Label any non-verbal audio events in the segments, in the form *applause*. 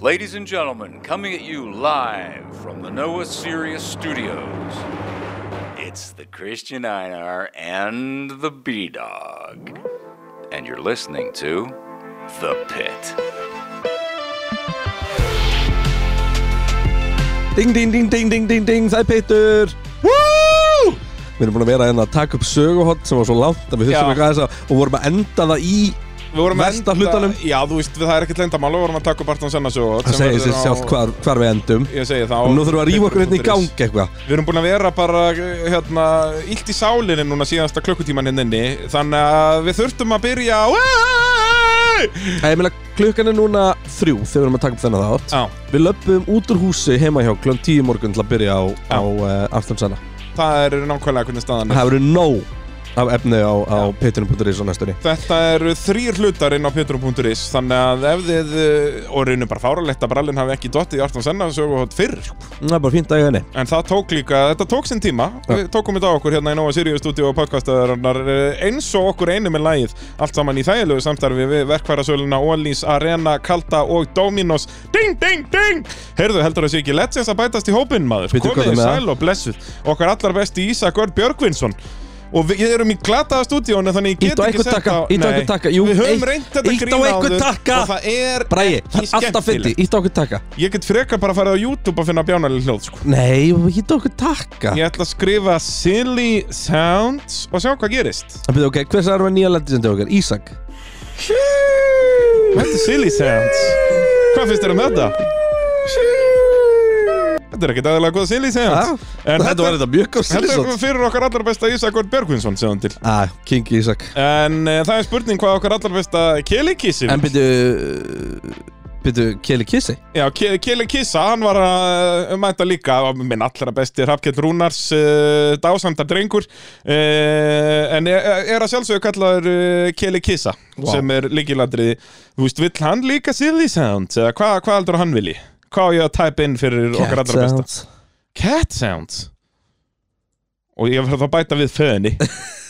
Ladies and gentlemen, coming at you live from the Noah Sirius studios, it's the Christian Einar and the B Dog. And you're listening to The Pit. Ding, ding, ding, ding, ding, ding, ding, er Petur Woo! Við erum búin að vera að taka upp söguhott sem var svo langt að við eitthvað þess að og vorum að enda það í Við vorum að Versta hlutanum. Já, þú veist, það er ekkert leyndamál Við vorum að taka upp Barton Senna sögu Það segir sér sjálft hvar, hvar við endum. Ég segi það nú þurfum við að rífa okkur hérna í gang eitthvað. Við erum búin að vera bara, hérna, illt í sálinni núna síðasta klukkutíman hérna inni Þannig að við þurftum að byrja Það er meina klukkan er núna þrjú þegar við erum að taka upp þennan þátt. Já, Við löpum út úr húsi heima hjá klum tíu morgun til að byrja á, á uh, Arthur Sanna það er nákvæmlega hvernig staðan er. Það verður nóg af efni á, á petunum.is á næstunni. Þetta eru þrýr hlutar inn á petrum.is Þannig að ef þið, eh, og reynir bara fáralegt að brallin hafi ekki dottið í Arton Senna sögu hótt fyrr. Er bara fínt að eiga henni. En það tók líka, þetta tók sinn tíma. Við tókum þetta á okkur hérna í Nóa Sirius stúdíu og podcastaðarinnar eins og okkur einu með lagið. Allt saman í þægilegu samstarfi við verkfærasöluna Ólís, Arena, Kalda og Dominos. Ding, ding, ding! Heyrðu, heldur þessi ekki Legends að bætast í hópinn maður. Komið það? sæl og blessuð. Okkar allar besti Ísak Örd Björgvinsson Og við erum í glataða stúdíónu þannig ég get á ekki sett á ítt á einhvern takka Við höfum reynt þetta á grín áður takka. Og það er Bræði, ekki það alltaf fyndi, skemmtilegt. Ítt á einhvern takka. Ég get freka bara að fara á YouTube að finna bjánali hljóð sko. Nei, ítt á einhvern takka. Ég ætla að skrifa silly sounds og sjá hvað gerist. Það byrja, ok, hvers er með nýja lendisendi okkar? Ísak. Þetta er silly sounds? Hvað finnst þér um þetta? Þetta er ekkert aðeinslega góð sounds En Þetta var þetta mjög góð Þetta er fyrir okkar allar besta Ísak Örd Björgvinsson segðum til. Ah, King Ísak. En uh, það er spurning hvað okkar allar besta Kelly Kissi En byrju, byrju, Kelly Kissi Já, Ke- Kelly Kissa, hann var að uh, mæta líka minn allra besti Hrafkell Rúnars uh, dásandar drengur. Uh, en er, að uh, Kelly Kissa Vá. sem er líkilandriði þú veist, vill hann líka silly sounds eða hvað hva heldur hann vilji? Hvað ég að type inn fyrir okkar allra besta? sounds. Cat sounds og ég verður þá að bæta við föni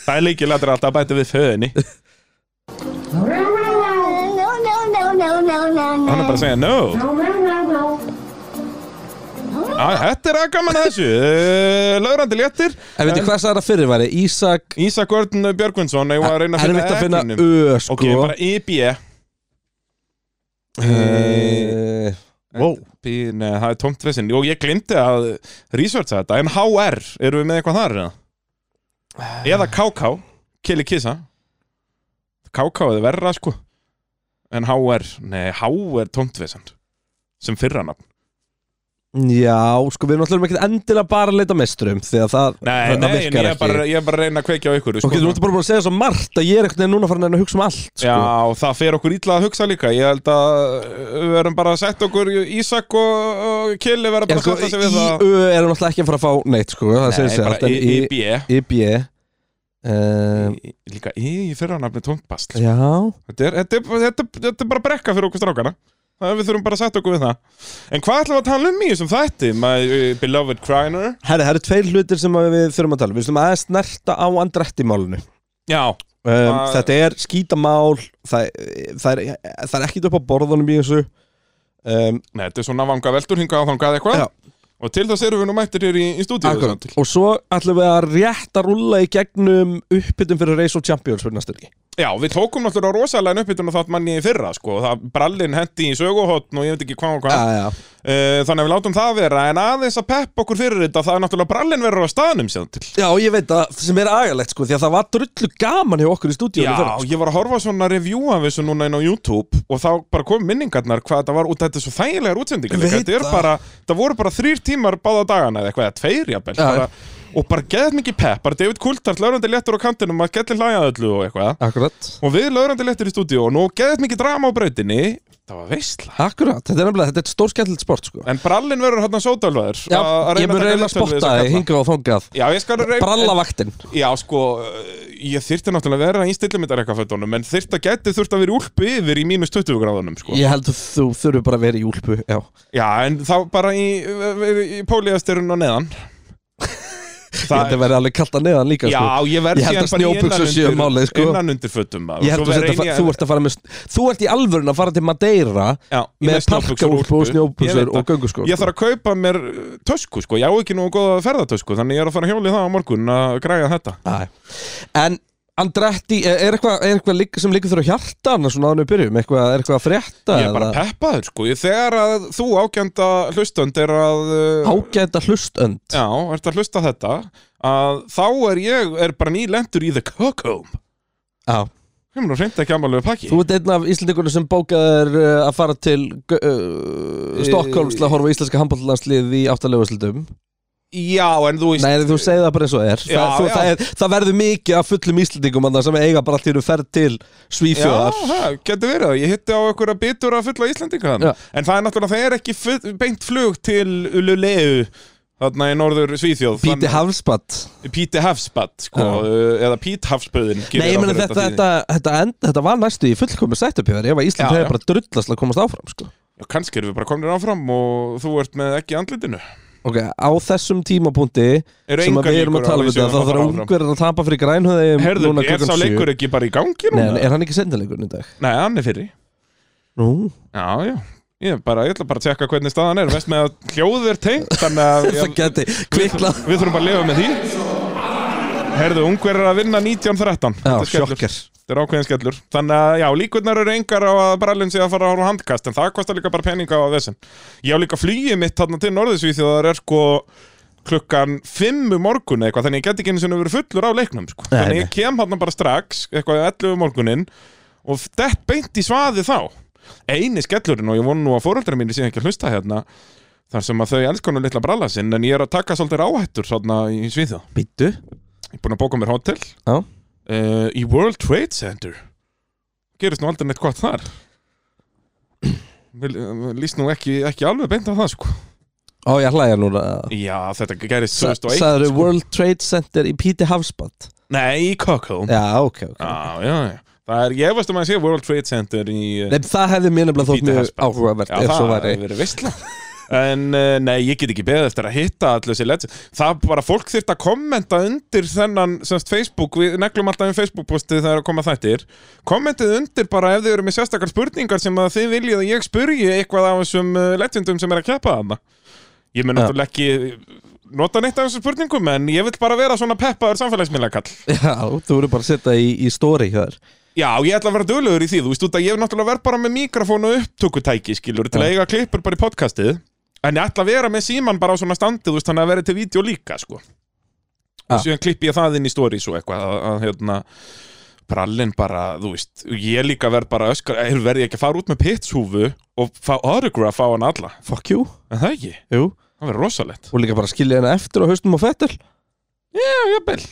það er líkilandrið alltaf að bæta við no. hann er bara að segja no. Á, Þetta er að gaman að þessu uh, Lögrandi léttir En veitu, hvað það fyrir væri? Ísak Ísak Örn Björgvinsson ég var að reyna að Erfitt að finna efninu. Ö, sko Ok, bara IB Eh, Wow. B, Nei, það er tómt vesinn Og ég glimti að researcha þetta. En HR, eru við með eitthvað þar? Eða, eða KK Kelly Kissa. KK er verra sko. En HR, nei, HR tómt vesinn Sem fyrranafn Já, sko, við erum náttúrulega ekki endilega bara að leita mesturum Því að það, Nei, það, nei, virkar er, bara, ekki ég er bara að reyna að kveikja á ykkur Og getur þú bara búin að segja svo margt að ég er ekkert núna farin að hugsa um allt sko. Já, það fer okkur ítla að hugsa líka. Ég held að við verum bara að setja okkur Ísak og, og Kelly verða bara að sko, setja sig í við það Ö erum náttúrulega ekki að fara að fá neitt, sko Það Nei, sig bara í, í, í um, Líka í, í fyrra nafni tóntbast Já. Þetta er, bara brekka fyrir okkur strákana við þurfum bara að setja okkur við það? En hvað ætlum við að tala um í þessum þætti? My uh, beloved Kreiner Herri, það eru tveir hlutir sem að við þurfum að tala um. Við þurfum aðeins snerta á Andretti-málunu Já, um, Það- Þetta er skítamál það, það, er, það er ekkit upp á borðunum í þessu. Um, Nei, þetta er svona vanga veldur hingað á þangað eitthvað. Og til þess erum við nú mættir hér í, í stúdíu Og svo ætlum við að rétta rúlla í gegnum uppbytun fyrir Race of Champions fyrir næstu ekki Já, við tókum náttúrulega rosalega uppbytun og þátt manni í fyrra sko. það, Brallin hendi í söguhotn og ég veit ekki hvað og hvað. Já, já. Uh, þannig að við látum það vera en aðeins að peppa okkur fyrir þetta það er náttúrulega brallin verður á staðnum síðan til. Já, ég veit að sem er agalegt sko Því að það var drullu gaman hjá okkur í stúdíu Já, ég var að horfa svona review af þessu núna inn á YouTube og þá bara kom minningarnar hvað þetta var út þetta er svo þægilegar útsendingar. Þetta voru bara þrýr tímar báða dagana eða eitthvað, tveir jafnvel og bara geðt mikið pepp, bara David Coulthard lögrandi léttur á kantinum að gelli hlæja öllu og eitthvað. Akkurat. Og við lögrandi léttur í stúdíu og nú geðt mikið drama á brautinni. Það var veistla Akkurat, þetta er nefnilega, þetta er stór skemmtilegt sport sko. En brallin verður hérna sódalvaður Já, ég mun reyna að spotta þig hingað og þongað Já, ég skal reyna Brallavaktin Já, sko, uh, ég þyrfti náttúrulega að vera í stillimitar eitthvað fötunum en þyrfti að geti þurft að vera í úlpu yfir í mínus 20 gráðunum, sko. Ég held að þú þurfi bara að vera í úlpu Já, Já, en þá bara í, í, í póliastirun og neðan Þetta verði alveg kallt að neðan líka Já, sko. ég verð að snjóbuxur séu málið, sko. Innan undir fötum að þú, að, ert að fara með Þú ert í alvörun að fara til Madeira Já, með parkaúlpu og snjóbuxur og gönguskó Ég þarf að kaupa mér uh, tösku sko, ég á ekki nú góða ferðartösku Þannig ég er að fara að hjóli það á morgun að græja þetta Æ. En Andretti, er eitthvað eitthvað líka sem líka þurfa hjartan svona áður en við byrjum, eitthvað, er eitthvað að frétta Ég er bara eða? peppaður sko, ég, þegar að þú ágænda hlustönd er að uh, ágæta hlustönd Já, ert að hlusta þetta að þá er ég, er bara nýlendur í The Cocomb Já. Ég mun að reynda ekki amalegu pakki Þú ert einn af Íslandingunum sem bókaður uh, að fara til uh, Stokkólms til að horfa íslenska handbóllandslið í áttaleguslutum Já, en þú veist Nei, þú segir það bara eins og er Já, það, þú, já. það, er, það verður mikið af fullum Íslandingum þarna sem eiga bara einu ferð til Já, Svíþjóðar það getur verið. Ég hitti á einhverja bitur að fulla. Já. En það er náttúrulega, það er ekki full, beint flug til Ululeu þarna í norður Svíþjóð Bíti Þannig- Hafsbatt Píti Hafsbad, sko, Já. eða Pít Hafsböðin Nei, ég meni þetta, þetta, þetta, þetta var næstu í fullkomi sættupjöður Ef að Ísland Já, já. bara drullast að komast áfram sko. Já, kannski erum við bara komin áfram og þú ert með ekki andlitinu Ok, á þessum tímapunkti Eru sem við erum að tala um við þetta þá þarf ungverðin að tapa fyrir grænhöði Herðu, er sá leikur ekki bara í gangi Nei, núna? en er hann ekki sendileikurinn í dag? Nei, hann er fyrri. Nú, Já, já. Ég, er bara, ég ætla bara að tjekka hvernig staðan er. Vest með að hljóð er tengt Þannig að *laughs* það ég, geti kviklað við þurfum bara að lifa með því. Herðu, ungver er að vinna 19-13 Já, er sjokker Þetta er ákveðin skellur. Þannig að já, líkurnar eru engar á að brallin sé að fara á handkast En það kostar líka bara peninga á þessin Ég á líka flugið mitt þarna til Norðursvíð Þegar er sko klukkan 5 um morgun eitthvað Þannig ég get ekki einu sinni verið fullur á leiknum sko. Nei, Þannig ég kem þarna bara strax Eitthvað 11 um morgunin Og dett beint í svaði þá. Eini skellurinn og ég vonu nú að fóreldra mínu sé ekki að hlusta hérna Þar sem að þau elskonu litla bralla sinn En ég er að taka svolítið áhættur Svona í Svíþjóð. Býttu Ég er búin að bóka mér hótel. Já. Uh, Í World Trade Center. Gerist nú aldrei neitt gott þar. Eh, Lýst nú ekki, ekki alveg beint af það sko. Ó, ég hlæja núna Já, þetta gerist 2001 Sæður sko. World Trade Center í Píti Hafsbatt Nei, í Cockholm Já, ok, ok Já, já, já. Það er, ég veist um að sé World Trade Center í Nei, það hefði mér nefnilega þótt mjög Hafsband. áhugavert Já, það hefur verið veistla *laughs* En uh, nei, ég get ekki beðið eftir að hitta allir þessi legend Það bara fólk þyrft að kommenta undir þennan semst Facebook, við neglum alltaf um Facebook-postið þegar að koma þættir. Kommentið undir bara ef þið eru með sérstakar spurningar sem að þið viljið að ég spurji eitthvað af þessum uh, legendum sem er að keppa þarna. Ég mun náttúrulega ekki nota neitt af þessum spurningum en ég vil bara vera svona peppaður samfélagsmiðlakall Já, þú voru bara að setja í, í story hér Já, ég ætla að vera dölugur í því, þú veist út að ég hef náttúrulega verið bara með mikrofón og upptökutæki, skilur, til að eiga klippur bara í podcastið En ég ætla að vera með síman bara á svona standið, þú veist, þannig að vera til vídeo líka, sko. Ja. Og síðan klippi ég það inn í stories og eitthvað, að, að hérna Brallin bara, þú veist, ég líka verð bara öskar, er verði ég ekki að fara út með pitshúfu og fá autograph á hann alla? Fuck you. En það ekki, Jú. Það verður rosalegt. Og líka bara skilja henni eftir á haustum og fettul Já, jafnvel.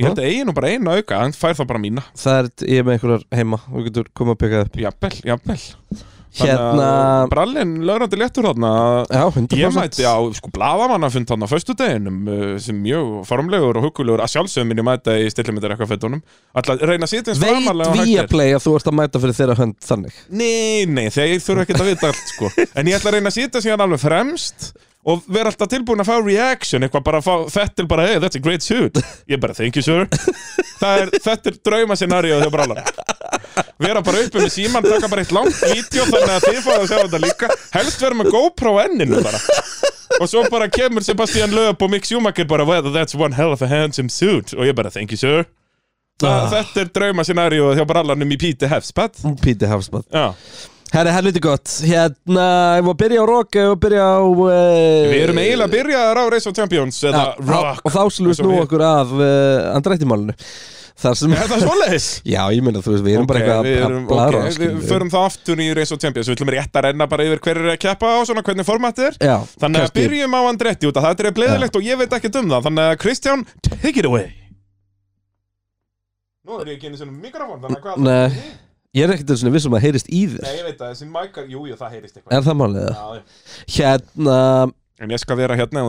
Ég held að eigi nú bara einu auka, hann fær það bara mína. Það er, ég er með einhverjar heima Þú getur komið að byggja upp. Jafnvel, jafnvel Hérna Brallin, lögrandi léttur þarna. Já, 100% Ég mæti á, sko, blaðamannafund þarna á föstudeginum uh, sem mjög formlegur og hugulegur að sjálfsögum minni mæta í stillimindar eitthvað fettunum Alltaf reyna að sitja eins Veit framalega og hægt er. Viaplay að þú ert að mæta fyrir þeirra hönd þannig? Nei, nei, þegar ég þurfa ekki að vita allt, sko. *laughs* En ég ætla að reyna að sitja síðan alveg fremst og vera alltaf tilbúin að fá reaction eitthvað bara að fá fettil bara, hey, that's a great suit. Ég bara, thank you sir. *laughs* Það er, Þetta er drauma scenarióð hjá Brallan vera bara uppi með síman taka bara eitt langt vídeo þannig að þið fáið að sjá þetta líka. Helst vera með GoPro enninu bara. Og svo bara kemur Sebastian Loeb og Mick Schumacher bara well that's one hell of a handsome suit. Og ég bara thank you sir. Ah. þetta er drauma scenarióð hjá Brallanum í Píti Hefspad Píti Hafsbad. Já, Herri, helviti gott. Hérna, ég var að byrja á rock Ég var að byrja á uh, við erum eiginlega byrjaðar á Race of Champions eða Já, Rock Og þá og snú við- okkur af uh, Andrættimálinu Þar sem Er það svoleiðis? *laughs* Já, ég meina, þú veist, við erum bara Ok, eitthvað að- erum- að blara ok, Við förum það aftur í Race of Champions. Við ætlum rétt að renna bara yfir hver er að keppa og svona hvernig formatið er. Já, Þannig að byrjum á Andretti út að það. Er bleðilegt og ég veit ekki um það. Þannig að Kristján, take it away. Nú er ég ekki einu sinni mikrofón Þannig að hvað Nei. Ég er ekkert sinni vissum að heyrist í þér. Nei, ég veit að þessi mækar, jú, jú, það heyrist eitthvað. Er það málið það? Já, já. Hérna, En ég skal vera hérna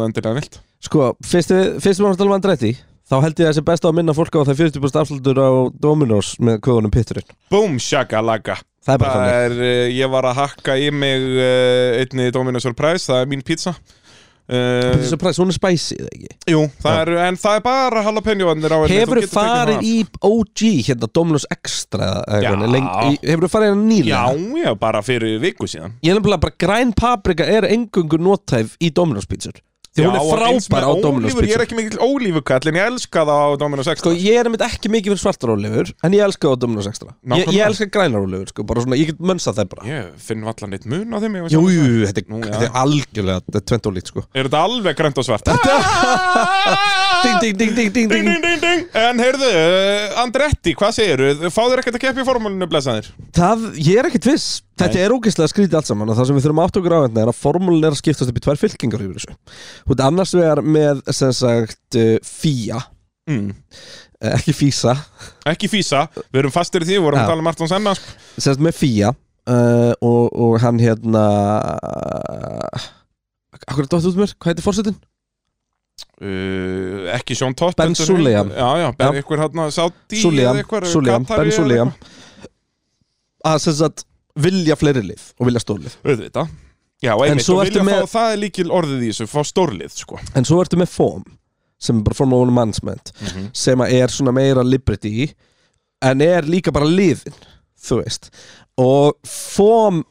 sko, fyrst við, fyrst við varum að tala um Andrætti Þá held ég að þessi best á að minna fólk á það 40% afslutur á Dominos með kvöðunum pitturinn Boom, shakalaka Það er bara Það þannig er, uh, ég var að hakka í mig uh, einni Domino Surprise, það er mín pizza uh, Pizza Surprise, hún er spicy, eða ekki? Jú, það er, en það er bara jalapeno-varnir á henni Hefur þú farið það. í OG, hérna Dominus Extra Já. Hefur þú farið hérna nýlega? Já, já, bara fyrir viku síðan Ég er nefnilega bara græn paprika er engungu notæf í Dominus pítsur Því hún er frábær á Dominus ólífur, Ég er ekki mikill ólífukall en ég elska það á Dominus Sko, Extra ég er einmitt ekki mikið fyrir svartar ólifur En ég elska það á Dominus Extra. Ég, ég elska grænar ólifur, sko, bara svona, ég get mönsað það bara. Ég finn vallan eitt mun á þeim Jú, þetta er, þetta er algjörlega, þetta er tvent ólíkt, sko. Er þetta alveg grænt og svart? *laughs* Ding, ding, ding, ding, ding, Ding, ding. ding, ding, ding. En heyrðu, uh, Andretti, hvað segirðu? Fáður ekkert að keppa í formúlinu, blessaðir? Það, ég er ekkert viss Þetta er ógeðslega skrítið allt saman og það sem við þurfum átt okkur á hérna er að formúlin er að skiptast upp í tvær fylkingar yfir þessu. Þú veit, annars vegar með, sem sagt, uh, FIA. Mm. eh, ekki FISA. Ekki físa, við erum fastir í því, við vorum Já. að tala um Martón Senna sko. sem sagt með FIA uh, og, og hann hérna Akkur er dótt út mér, hvað heitir fórsetin? uh, Ekki Sjón Tott Ben Ben ykkur hérna Sáti Suliam, Suliam, Ben Suliam að sem sagt vilja fleiri lið og vilja stórlið Auðvitað. Já, einmitt, og vilja með- fá, það er líkil orðið í þessu, fá stórlið, sko. En svo ertu með FOM sem er bara Formula 1 Management Mhm. sem að er svona meira liberty en er líka bara liðin þú veist. Og FOM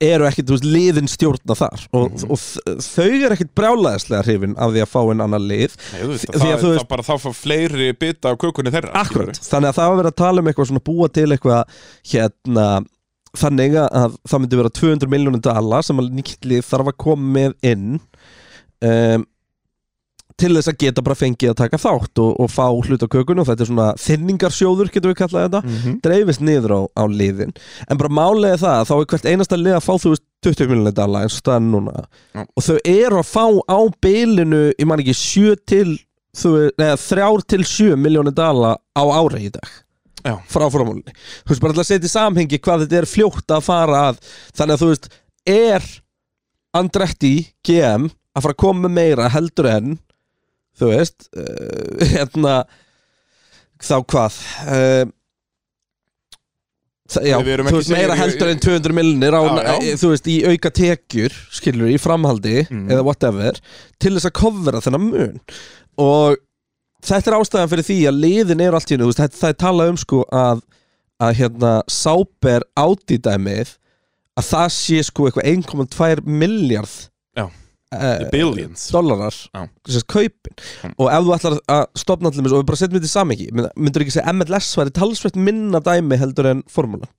eru ekkit, þú veist, liðin stjórna þar. Og, Mhm. og þau eru ekkit brjálæðislega hrifin af því að fá einn annan lið. Nei, auðvitað, Því að það, þú það veist- bara þá fá fleiri bita á kökunni þeirra Akkurat, þannig að það var verið að tala um eitthvað svona búa til eitthvað hérna þannig að það myndi vera 200 miljónum dala sem að nýttlið þarf að koma með inn um, til þess að geta bara fengið að taka þátt og, og fá hlut á kökun og þetta er svona þinningarsjóður getum við kallað þetta Mhm. dreifist niður á, á liðin en bara málega það að þá er hvert einasta lið að fá þú veist 20 miljónir dala eins og staðan núna Já. og þau eru að fá á bilinu ég man ekki 7 til þú, neða, 3 til 7 miljónir dala á ári í dag. Frá framhólinni þú veist bara að setja í samhengi hvað þetta er fljótt að fara að þannig að þú veist er Andretti GM að fara að koma meira heldur en þú veist uh, *laughs* hérna þá hvað uh, Það, já, þú veist, meira heldur en 200 miljonir á, Já, já. e, þú veist, í auka tekjur skilur, í framhaldi, Mm. eða whatever til þess að kofvera þennan mun og þetta er ástæðan fyrir því að liðin eru allt í hennu, það, það er talað um sko að, að hérna Sáber átidæmið að það sé sko eitthvað 1,2 miljard uh, Billions. dollarar þess að kaupin. Mm. og ef þú ætlar að stopna allir og við bara setjum þetta í samengi myndur ekki segja MLS væri talsveit minna dæmi heldur en formúlan?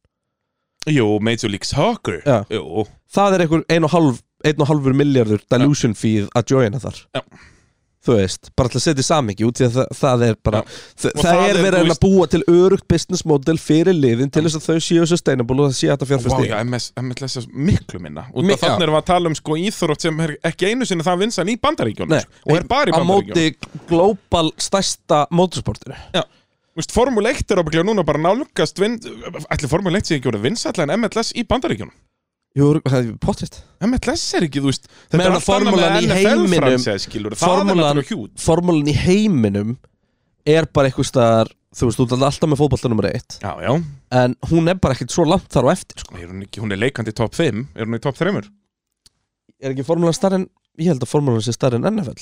Jú, Major League Soccer. Jú, það er einhver 1,5 1,5 miljardur dilution fee að joina þar. Já. Þú veist, bara til að setja í samengi út því að það, það er bara Já. það, það það er er, verið að búa til örugt business model fyrir liðin til þess að þau séu sustainable og það sé hægt að Vá, fjárfæsti já, MLS er miklu minna. Og það þannig já. erum við að tala um sko íþrótt sem er ekki einu sinni það vinsan í bandaríkjónum Nei, sko, Og er bara í á bandaríkjónum móti global stærsta motorsportinu. Veist, Formule 1 er ábygglega núna bara nálgast vin... Ætli Formule 1 sé ekki orðið vinsætla en MLS í bandaríkjónum Jú, það er potist MLS er ekki, þú veist Þetta er allt annað formúlan með í heiminum- Það er formúlan- formúlan í heiminum er bara eitthvað staðar þú veist, þú ert alltaf með fótbolta nummer 1 Já, já. En hún er bara ekkert svo langt þar á eftir sko. Er hún, ekki, hún er leikandi í top 5 Er hún í top 3? er ekki formúlan starri en ég held að formúlan sé starri en NFL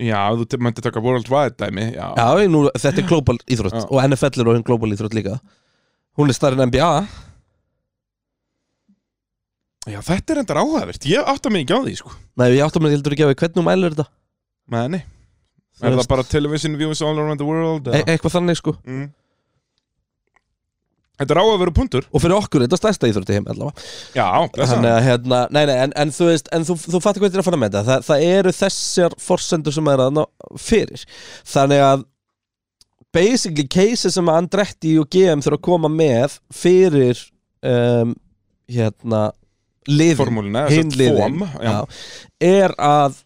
Já, þú mætti taka worldwide dæmi Já, Já, nú, þetta er global íþrótt Já. og NFL er orðin global íþrótt líka. Hún er starri en NBA já þetta er endar áhæðvirt Ég átta mig ekki á því, sko Nei, ég áttum að heldur ekki að við hvernig mælur þetta Nei, nei Er veist. það bara television views all around the world? e? Eitthvað þannig sko Mm. Þetta er á að vera punktur Og fyrir okkur er þetta stærsta íþrótt í heim allavega Já, Þannig að hérna, nei, nei, en, en þú veist En þú, þú fattir hvað þetta er að fara með þetta það, það eru þessar forsendur sem er að ná fyrir Þannig að Basically cases sem Andretti og GM þurfa að koma með Fyrir um, Hérna Liðin hinn liðin er að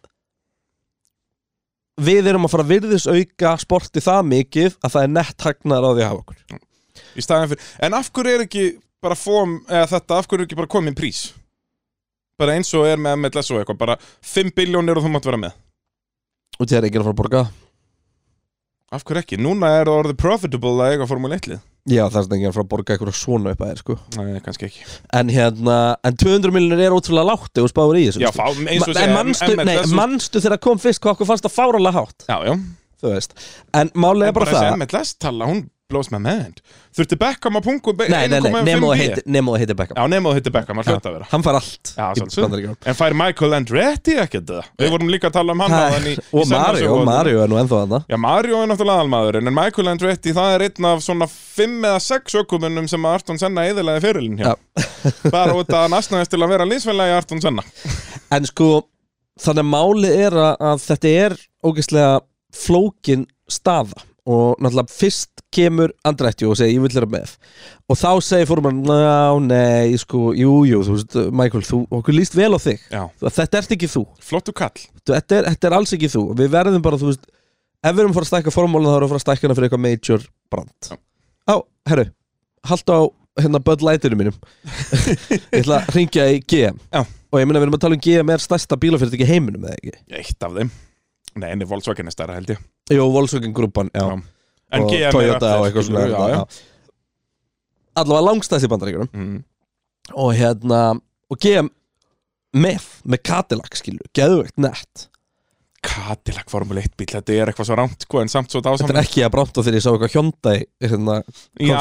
við erum að fara að virðis auka sporti það mikið að það er nett hagnar á því að hafa okkur. En af hverju er ekki bara fóm þetta, af hverju er ekki bara komin prís? Bara eins og er með MLS og eitthvað Bara 5 biljónir og þú mátt vera með. Og það er ekki að fara að borga. Af hverju ekki? Núna er það orðið profitable að eiga Formule 1 lið Já, það er svona enginn frá að borga eitthvað svona upp að þér sko. Nei, kannski ekki. En hérna, en 200 miljonir er ótrúlega látt þú spáður í þessu Já, fá, eins og segja En manstu þegar kom fyrst hvað okkur fannst það fáralega hátt? Já, já. Þú veist. En málið En er bara bara það þessi MLS tala, hún blows my mind. Þurfti Beckham að pungu Nei, nei, nei, nefnum að að heiti Beckham. Já, nema þú hitti Beckham, hann hljóta að vera. Hann fær allt. Já, í. En fær Michael Andretti ekkert? Við vorum líka að tala um hann áðan í, í Og seinna Mario. Mario er nú ennþá þarna. Já, Mario er náttúrulega aðalmaðurinn En Michael Andretti, það er einn af svona fimm eða sex ökumunum sem að Arton Senna eðilaði fyrirlin hjá. *laughs* Bara út að hann asnaðist til að vera lísfélagi Arton Senna. *laughs* En sko, þannig að málið er að, að þetta er ógeðslega flókin staða og náttúrulega fyrst kemur Andretti og segir ég vil vera með. Og þá segir fórum hann, ná, nei, sko, jú, jú, þú veist, Michael, þú, okkur líst vel á þig. Já, þetta ert ekki þú, flottu kall. Þetta er, þetta er alls ekki þú. Við verðum bara, þú veist, ef við erum fara að stækka formálinu þá erum við fara að stækka hana fyrir eitthvað major brand. Já. á, herru, haltu á hérna Bud Lightinu mínum. *laughs* Ég ætla að ringja í GM Já. og ég meina við erum að tala um GM er stærsta bílafyrirtæki í heiminum eða ekki? Eitt af þeim Nei, en Volkswagen er stærra held ég. Jú, Volkswagen grúpan, já, Já. En og GM er Toyota og eitthvað svona allavega langstæðst í bandaríkjunum. Mm. og hérna, og GM með, með Cadillac skilur, geðveikt nett. Cadillac Formule 1 bíl, þetta er eitthvað svo rámt sko, en samt svo þetta er ekki að bránt þegar ég sá eitthvað Hyundai hérna, Já,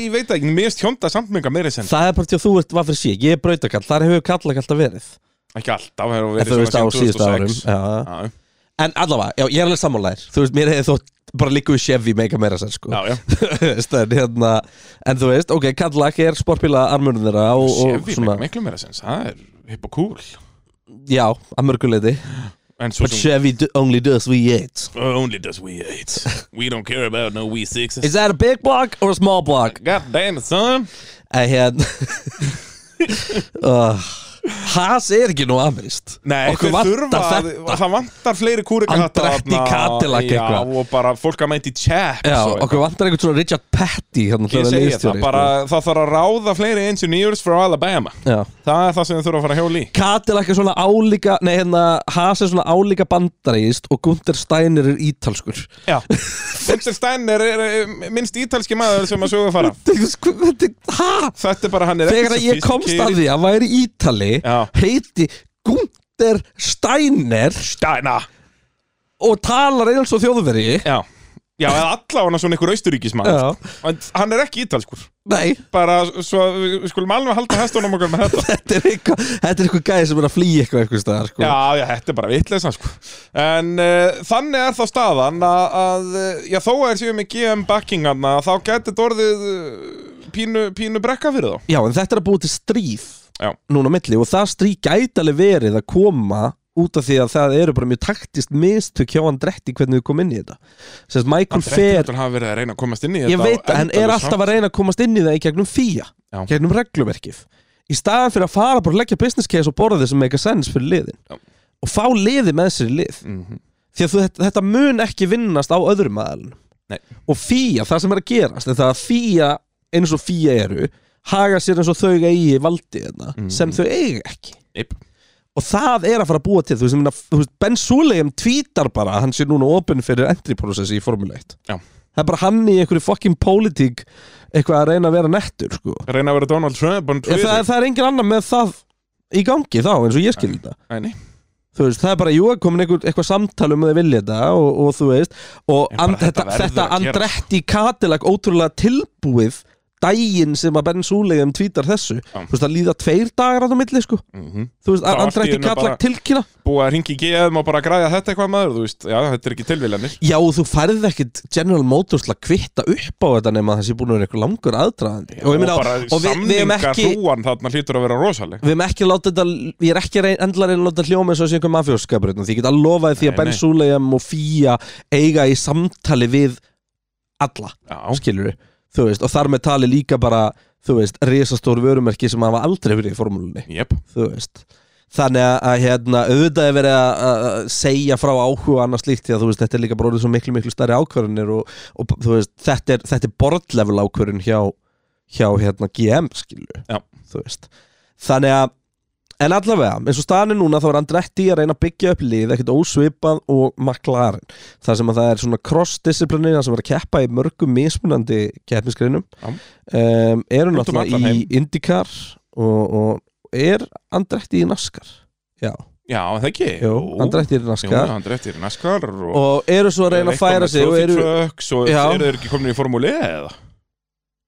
ég veit ekki, mér erst hjónda samt mega meiri sem það er bara til að þú ert hvað fyrir sí, ég er brautakall þar hefur Cadillac alltaf verið. Ekki alltaf, hefur en verið á svona árum síðan 2006. já. En allavega, já, ég er alveg sammálaðir þú veist, mér hefði þótt bara líka við Chevy mega meira sér sko. Já, já. *laughs* En, hérna, en þú veist, ok, Cadillac er sportbíla armurinn þeirra og, og Chevy svona, mega miklu meira sem, það er hipp og cool. Já, að mörguleiti En svo but sem Chevy do, only does V8 Only does V8 *laughs* We don't care about no V6s is that a big block or a small block? God damn it, son. En hérna uh, Haas er ekki nú amirist Nei, Okkur þeir vantar þurfa að- þetta. Það vantar fleiri kúrikahatta Andretti þarna. Cadillac Já, eitthvað. og bara fólk að meinti chaps Já, okkur vantar einhvern svona Richard Petty hérna, Ég að segi það, bara það þarf að ráða fleiri engineers frá Alabama sko. Já. Það er það sem þau þurfa að fara að hjóli í Cadillac er svona álíka Nei, hérna, Haas er svona álíka bandaríst og Gunther Steiner er ítalskur Já *laughs* Gunther Steiner er, er minnst ítalski maður sem að sögum fara Hæ? Þetta er bara hann er Þegar að ég komst að því að væri Ítali Já. heiti Gunther Steiner Steiner og talar eins og þjóðveri Já Já, eða allavega svona einhver austuríkismann Já. En hann er ekki ítalskur Nei, Bara svo við skulum alveg halda hestunum okkur með þetta *laughs* þetta er eitthvað Þetta er eitthvað gæði sem er að flýja eitthvað eitthvað staðar sko. Já, já, þetta er bara vitleisa sko. En uh, þannig er þá staðan að, að uh, já, þó að er séu með GM backingarna þá getur þetta orðið uh, pínu, pínu brekka fyrir þá Já, en þetta er að búa til stríð Já. núna á milli og það stríð gæti alveg verið að koma út af því að það eru bara mjög taktist mistök hjá Andretti hvernig við komum inn í þetta Sérst, Michael Andretti fer, náttúrulega hafa verið að reyna að komast inn í ég þetta veit að hann er alltaf að reyna að komast inn í það í gegnum fía, Já. gegnum regluverkið í staðan fyrir að fara bara að leggja business case og borða þessum make a sense fyrir liðin Já. og fá liði með sér í lið mm því að þú, þetta, þetta mun ekki vinnast á öðrum aðalunum Nei. og fía, það sem er að gerast er það að fía eins og fía eru haga sér eins og þau eigi valdi þarna, Mhm. sem þau eigi ekki Yep. og það er að fara að búa til þú veist, meina, þú veist Ben Suleim tvítar bara að hann sé núna opinn fyrir entry process í Formule 1 Já. það er bara hann í einhverju fucking pólitík eitthvað að reyna að vera nettur sko. Reyna að vera Donald Trump Ég, það, það er engin annar með það í gangi þá eins og ég skil þetta þú veist, það er bara, jú, komin einhver, eitthvað samtal um að þið vilja þetta og, og þú veist og and, þetta þetta. Andretti Cadillac ótrúlega tilbúið daginn sem að Ben Suleim tvítar þessu. Já. þú veist, það líða tveir dagar á það milli, sko. Mm þú veist, í Andretti einu Cadillac bara- tilkynna. Búið að ringi GM og bara græða þetta eitthvað maður Þú veist, já, þetta er ekki tilviljanir Já, og þú færði ekkit General Motors til að kvitta upp á þetta nema að sé búin að vera eitthvað langur aðdraðandi og, meina, bara og við, við ekki hrúan þarna hlýtur að vera rosaleg. Við hefum ekki látið þetta, ég er ekki reyn, endla reyna að láta hljóma eins og þessi einhver mafjóskapur því ég get að lofa því að Ben. Suleim og Fía eiga í samtali við alla, skilur þú veist, og þar með tali líka bara þú veist, risastór vörumerki sem hafa aldrei verið í formúlunni, jep. Þú veist. Þannig að, hérna, auðvitað er verið að, að segja frá áhuga og annað slíkt því að þú veist, þetta er líka bróðið svo miklu, miklu stærri ákvörðunir og, og þú veist, þetta er, þetta er boardlevel ákvörðun hjá, hjá hérna GM, veist, þannig að En allavega, eins og staðan er núna þá er Andretti að reyna að byggja upp lið ekkert ósvipað og McLaren. Þar sem að það er svona cross-disciplinir sem er að keppa í mörgum mismunandi keppnisgreinum. Já. um, eru um náttúrulega allan í IndyCar og, og er Andretti í NASCAR? Já, Já, það ekki? Jú, Andretti er í Jú, NASCAR Andretti er í NASCAR og, og eru svo að reyna að færa sig og eru, þeir ekki komin í Formule E eða?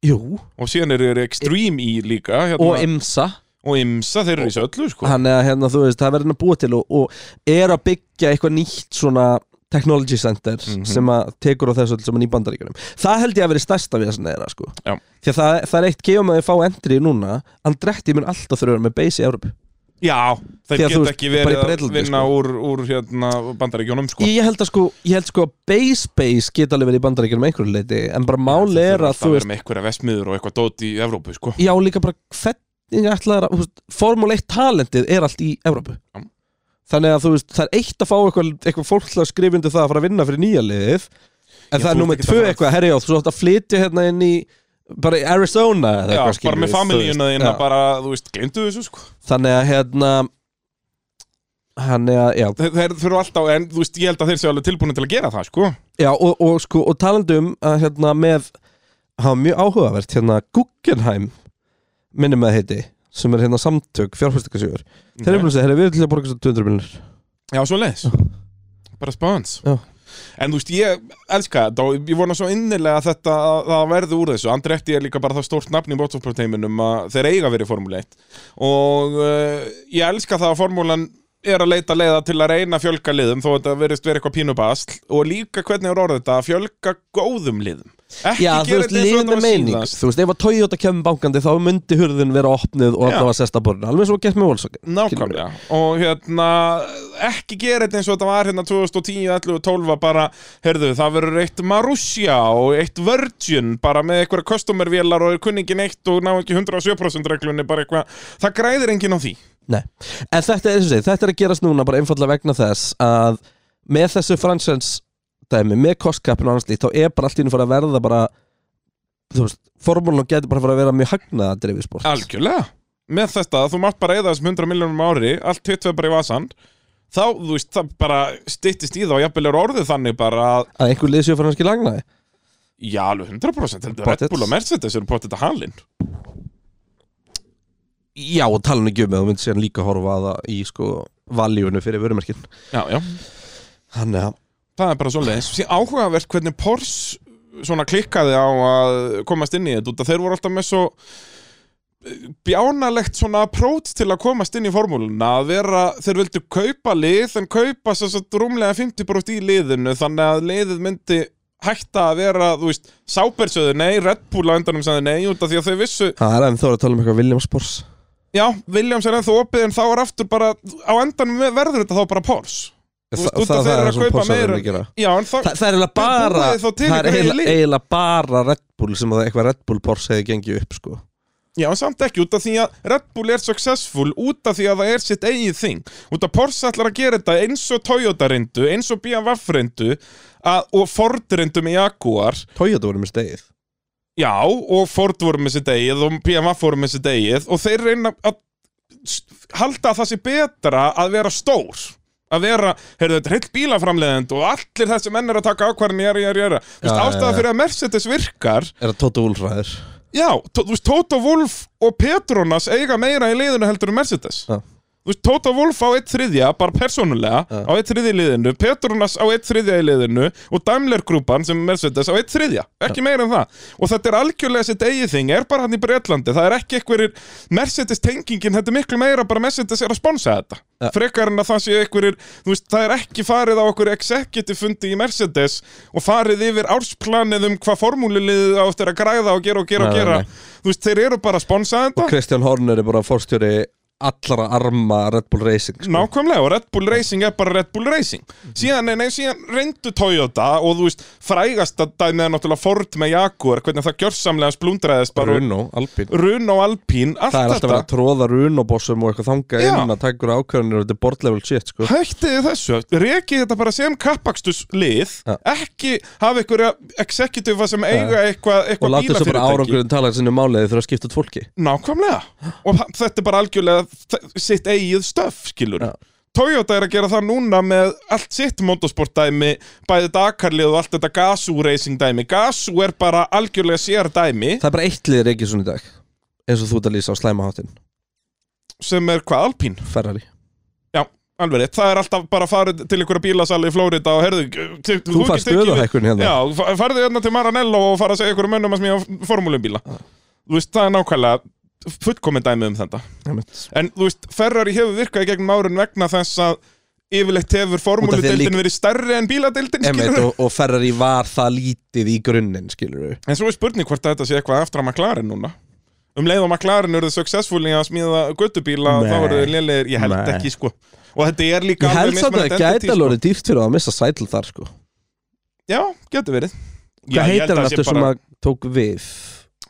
jú, Og síðan eru þeir Extreme E líka hérna, og IMSA og IMSA, þeir eru í þessu öllu sko. hann er að hérna, þú veist, það verður að búa til og, og er að byggja eitthvað nýtt svona technology center Mhm. sem að tekur á þessu öll saman í bandaríkjunum það held ég að vera stærsta við þess að neðra sko. Já. því að það, það er eitt gefum að þið fá endri núna Andretti mun alltaf þurfa með base í Európu Já, þeir geta veist, ekki verið að vinna sko. úr, úr hérna, bandaríkjónum sko. ég held að sko, ég held sko að base base geta alveg verið í bandaríkjunum einhverju leiti en bara máli er að þú Það veist er með einhverja vestmiður og eitthvað dót í Evrópu sko. já líka bara hvernig ætlaðar að Formule 1 talentið er allt í Európu Já. þannig að þú veist, það er eitt að fá eitthvað, eitthvað fólk til að skrifa undir það að fara að vinna fyrir nýja liðið en það er nummið ekki tvö að eitthvað, herri á, þú átt að flytja hérna inn í bara í Arizona eða Já, eitthvað, skilur bara með familíuna þína Já. bara, þú veist, glemdu þessu sko. þannig að hérna hann er að, já, Þeir, þeir þurfa alltaf, en þú veist, ég held að þeir séu alveg tilbúin til að gera það sko. já og, og sko, og talandi um að hérna með hafa mjög áhugavert, hérna Guggenheim minnum með heiti sem er hérna samtök fjárfæstikasjögur þeir eru búin að segja, við erum til að borga svo 200 miljonir Já, svo leis Bara spáns. En þú veist, ég elska þetta og ég vona svo innilega að þetta að það verði úr þessu. Andretti er líka bara það stórt nafn í motorsporteiminum að þeir eiga verið Formule 1 og uh, ég elska það að Formulan er að leita leiða til að reyna að fjölga liðum þó að þetta verðist verið eitthvað pínubasl og líka hvernig er orðið þetta að fjölga góðum liðum? Ekki Já, þú veist, þetta eins og liðin þetta var meining. Þú veist, ef að Toyota kemur bankandi þá myndi hurðin vera opnið og Já. allavega sesta borðin Alveg svo gert með Volkswagen Nákvæmlega. Og hérna ekki gera þetta eins og þetta var hérna 2010, 11 og 12 að bara, heyrðu, það verður eitt Marussia og eitt Virgin bara með eitthvað customervélar og er kunningin eitt og ná ekki 107% reglunni bara eitthvað, það græðir enginn á því Nei, en þetta er, þessi, þetta er að gerast núna bara einfallega vegna þess að með þessu fransens dæmi, með kostkappinu og annars líkt, þá er bara allt í einu fara að verða bara þú veist, formúlun getur bara fara að vera mjög hagnaða drifið sport Algjörlega, með þetta að þú mátt bara eða þessum 100 miljónum ári, allt hitt við bara í vasan þá, þú veist, það bara styttist í og jafnvel er orðið þannig bara að að einhver lið séu fyrir hanski lagnaði já, alveg 100% heldur Pottet. Red Bull og Mercedes eru potið að halinn Já, og tala nú ekki um að þú myndir síðan líka horfa að það í sko valjúinu fyrir vörumerkin. Já, já. Þannig að Það er bara svo leiðis. Sér áhugavert hvernig Porsche svona klikkaði á að komast inn í þetta þeir voru alltaf með svo eh, bjánalegt svona approach til að komast inn í formúluna að vera, þeir vildu kaupa lið en kaupa svo rúmlega 50% í liðinu þannig að liðið myndi hætta að vera, þú veist Sauber sögðu nei, Red Bull á endanum sagði nei út af því að þau vissu, það er já, Williams er ennþá opið en þá er aftur bara, á endanum verður þetta þá bara af það, það eru er að það sem meira verður að gera. Já, það, Þa, það er eiginlega bara Það er eiginlega, bara Red Bull sem að eitthvað Red Bull Porsche hefði gengið upp sko. Já, en samt ekki, út af því að Red Bull er successful út af því að það er sitt eigið þing. Út af Porsche ætlar að gera þetta eins og Toyota reyndu, eins og BMW reyndu að, og Ford reyndu með Jaguar. Toyota voru með stegið Já, og Ford voru með sitt eigið og BMW voru með sitt eigið og þeir reyna að halda að það sé betra að vera stór að vera, heyrðu þetta er heill bílaframleðend og allir þessi menn er að taka ákvarðin jæra, jæra, jæra, þú veist, Já, já, ástæða já. fyrir að Mercedes virkar Er það Toto Wolff ræðir Já, þú veist, Toto Wolff og Petronas eiga meira í liðinu heldur en Mercedes Já. Þú veist, Toto Wolff á eitt þriðja, bara persónulega á eitt þriðja í liðinu, Petronas á eitt þriðja í liðinu og Daimler-grúpan sem er Mercedes á eitt þriðja, ekki meira en það. Og þetta er algjörlega sitt eigið þing, er bara hann í Bretlandi, það er ekki einhverjir Mercedes-tengingin, þetta er miklu meira bara Mercedes er að sponsa þetta, Já. frekar en að það sé einhverjir, þú veist, það er ekki farið á einhverju executive fundi í Mercedes og farið yfir ársplanið um hvað formúliliðið á eftir að græða og gera og gera og Nei, nei, gera, nei. þú veist, þeir eru bara að sponsa þetta. Og Kristján Horner er bara fórstjóri allra arma Red Bull Racing sko. Nákvæmlega og Red Bull Racing er bara Red Bull Racing. Síðan, nei, nei, síðan reyndu Toyota og þú veist, frægasta dæmið er náttúrulega Ford með Jaguar, hvernig það gjörsamlega splundraðist bara Runo, Alpín Runo, Alpine, allt Það er alltaf þetta. að tróða Runo-bossum og eitthvað þanga Já. inn að taka ykkur ákvörðinir og þetta er board level shit sko. Hættið þessu, rekið þetta bara sem kappakstus lið, Já. ekki hafa ykkur executive sem eiga eitthvað og eitthva látið svo bara bílafyrirtæki. árangurinn tala að Og þetta er bara með þ- sitt eigið stöf, skilur Já. Toyota er að gera það núna með allt sitt motorsport dæmi, bæði Dakarlið og allt þetta Gazoo racing dæmi. Gazoo er bara algjörlega sér dæmi. Það er bara eitt liður ekki svona í dag eins og þú ert að lýsa á slæmaháttin sem er hvað, Alpín? Ferrari. Alveg rétt, það er alltaf bara farið til einhverja bílasali í Flórida og herðu Þú, Þú fær stöðuhækkun hérna. Já, fa- farðu hérna til Maranello og fara að segja einhverjum mönnum að smíða formúlumbíla. Þú veist, það er nákvæmlega fullkomin dæmi um þetta. En þú veist, Ferrari hefur virkað í gegnum árun vegna þess að yfirleitt hefur formúludeildin líka- verið stærri en skilur og, og Ferrari var það lítið í grunninn En svo er spurning hvort þetta sé eitthvað eftir að McLaren núna Um leið og McLaren eru successful í að smíða göttubíla Nei. þá eru þeir lélegir, ég held Nei. ekki sko Og þetta er líka Ég held alveg samt að það gæti alveg sko. orðið dýrt fyrir að missa sætl þar sko Já, getur verið Hvað heitir eftir sem að tók við?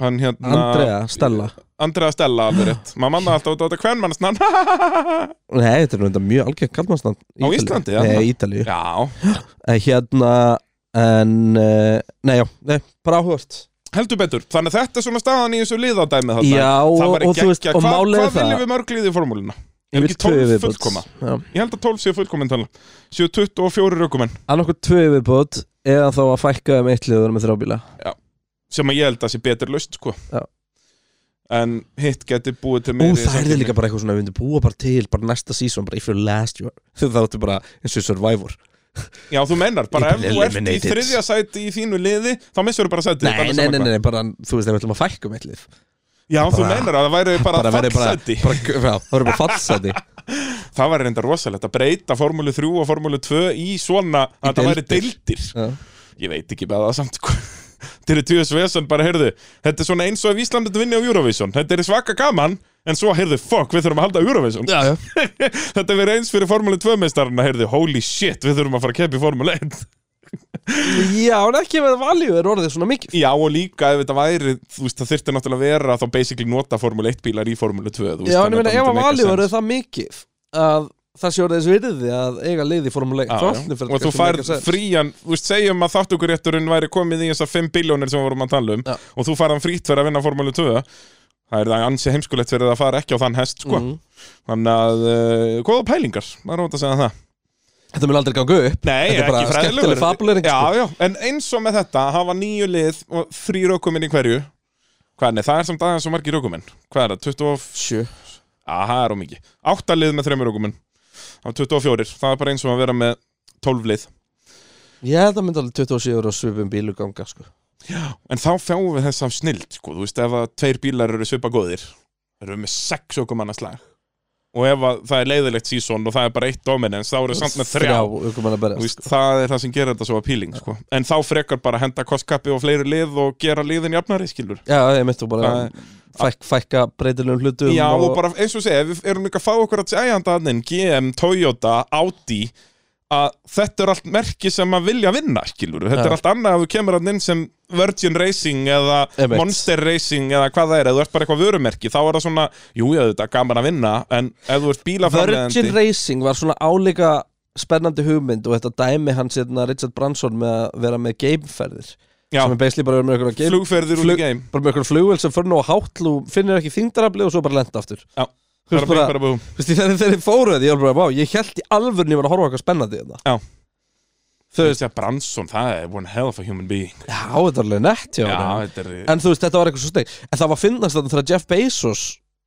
Hann hérna Andrea, Stella. Andrea Stella alveg rétt. Maður manna alltaf út á þetta hvernmannsnafn *laughs* Nei, þetta er nú þetta mjög algjörn kallmannsnafn Á Íslandi, já. Nei, Ítalíu. Já, *gasps* En hérna En, uh, nei já, nei, bara áhugast heldur betur Þannig að þetta er svona staðan í þessu liðadæmi þarna. Já, Það og, og þú veist, og málið er Hvað það viljum við mörg liði í formúluna? Ég vil ekki tvö 12 viðbót. fullkoma? Já. Ég held að 12 séu fullkomin tala Séu 24 raukumenn Annarkoð tvö viðbót eða þá að fækka um eitt liður með þrábíla sem að ég held að sé betur laust sko. En hitt geti búið til meiri það er samkeppni. líka bara eitthvað svona við myndum búa bara til bara næsta season, bara if you're last you are. *laughs* Þú þáttu bara eins og Survivor. *laughs* Já, þú mennar, bara ef þú ert í þriðja sæti í þínu liði þá missur þú bara sæti Nei, nei, nei, nei, bara, þú veist, ef við ætlum að fækka um eitt lið. Já, þú mennar að það væri bara, fallsæti. já, það verður bara *laughs* fallseti Það væri reynda rosalegt að breyta Formúlu 3 og Formúlu 2 í svona að það væri deildir. Ég veit ekki með það samt Þetta er Tjóðs Vesson, bara heyrðu Þetta er svona eins og ef Ísland þetta vinni á Eurovision. Þetta er svaka gaman, en svo heyrðu Fuck, við þurfum að halda Eurovision. Já, já. *laughs* Þetta verið eins fyrir Formúlu 2 meistarna Heyrðu, holy shit, við þurfum að fara að keppa í Formúlu 1 *laughs* Já, en ekki með valjú er orðið svona mikið. Já, og líka ef þetta væri Þú veist, það þyrfti náttúrulega að vera Þá basically nota Formúlu 1 bílar í Formúlu 2 þú veist, Já, en ég meina, ef að valjú sense. er það mikið að það sé orðið þessu virði að eiga lið í Formule 1 Já, þá já. allir fyrir og þú færð frían þú veist, segjum að þáttukurétturinn væri komið í þessar 5 biljónir sem við vorum að tala um Já. og þú færðan frýtt fyrir að vinna Formúlu 2 það er það ansi heimskulegt fyrir að fara ekki á þann hest sko. Mhm. þannig að, uh, góða pælingar maður rátt að segja það Þetta mun aldrei ganga upp Nei, Þetta er bara skemmtileg fabulering Já, sko. já, en eins og með þetta hafa nýju lið og þrý rökuminn í hverju er það er samt aðeins svo margir rökuminn Hvað er það, 20 og... Sjö Á, það er ómikið Átta lið með þreymur rökuminn Er 24, það er bara eins og að vera með 12 lið. Ég held að myndi alveg 27 ára svipum bílu ganga sko. En þá fjáum við þess af snild sko. Þú veist, ef að tveir bílar eru svipa góðir erum við með sex ökumanna slag og ef að það er leiðilegt sísón og það er bara eitt dominance, þá eru við samt með þrjá. Þú berjast veist, það er það sem gerir þetta svo appealing sko. en þá frekar bara henda kostkappi og fleiri lið og gera liðin jafnari skilur. Já, ég og bara Það fæk, fækka breytilegum hlutum Já, og bara eins og segja, við erum líka að fá okkur að segja hann GM, Toyota, Audi að þetta er allt merki sem að vilja vinna, skilur þetta Já. er allt annað að þú kemur hann inn sem Virgin Racing eða Einmitt. Monster Racing eða hvað það er, ef þú ert bara eitthvað vörumerki þá er það svona, jú, ég þetta er gaman að vinna en ef þú ert Virgin bílaframleðandi Racing var svona álíka spennandi hugmynd og þetta dæmi hans hérna, Richard Branson með að vera með gameferðir Já, sem er basically bara með einhverja game flugferðir út flug- í game bara með einhverja flugvel sem fyrir nú á hátt þú finnir ekki þingdarafli og svo bara lenda aftur. Já, Þú bara veist bara, bara, bara, þú veist, þegar þeir fóru þetta ég var bara, vá, ég held í alvörni ég var að horfa eitthvað spennandi þetta Já. Þú veist, að Branson, það er one hell of a human being. Já, þetta er alveg nett já, Já, honum. þetta er En þú veist, þetta var eitthvað svo steg En það var finnast þetta þegar Jeff Bezos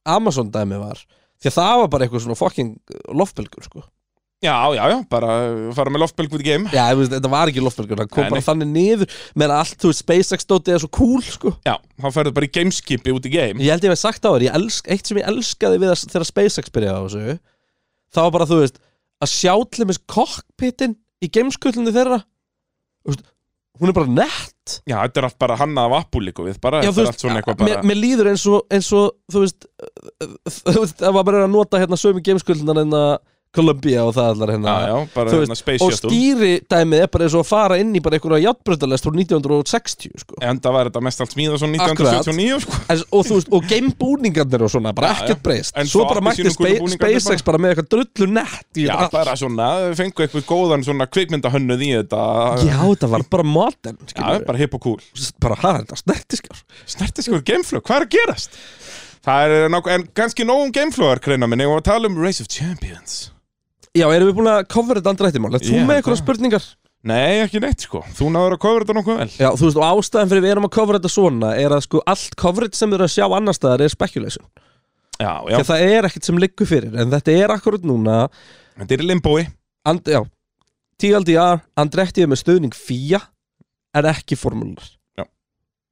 Amazon dæmi var. Því að það var bara eitthvað svona fucking loftbelgur sko. Já, já, já, bara fara með loftbelg út í game Já, veist, þetta var ekki loftbelgur Það kom Nei, bara nei. þannig niður Meðan allt, þú veist, SpaceX dótið er svo cool sko. Já, þá ferðu bara í gameskipi út í game Ég held ég hef sagt á þér ég elsk, Eitt sem ég elskaði við að, þegar SpaceX byrjaði á þessu Það var bara, þú veist Að sjá til með cockpitin Í gameskullinu þeirra Þú veist, Hún er bara nett Já, þetta er allt bara hannað af Apple líka við bara, Já, þetta þú er veist, allt svona eitthvað bara mér, mér líður eins og, eins og þú veist, *laughs* þú veist, ef maður bara er að nota hérna sömu gameskuldunar en að Columbia og það allar hérna. Já, já, hérna Space og Shuttle. stýri dæmið er bara eins og að fara inn í bara einhverja játbröndalest frá 1960 sko. Enda var þetta mest allt smíða Akkurat. 1979 sko. en, og veist, og gamebúningarnir og svona bara Já, ekkert breyst. En svo svo bara mætti SpaceX bara. með eitthvað drullu nett Já, bara svona, fengu eitthvað góðan svona kvikmyndahönnuð í þetta. Já, þetta var bara modern Já, bara hip og cool. Bara, hæ, þetta snertiskjár. Snertiskur gameflug, hvað er að gerast? Það er nokkuð, en kannski nógum gameflower kreina minni og tala um Race of Champions Já, erum við búin að cover þetta andrættimál? Er þú með það. spurningar? Nei, ekki neitt sko, þú náður að cover þetta nokkuð vel Já, þú veist, og ástæðan fyrir við erum að cover þetta svona er að sko allt coverage sem við erum að sjá annar staðar er speculation Já, já, Þegar það er ekkert sem liggur fyrir En þetta er akkurat núna þetta er í limbói and, Já, TLDR Andretti er með stöðning FIA En ekki formúlunar Já.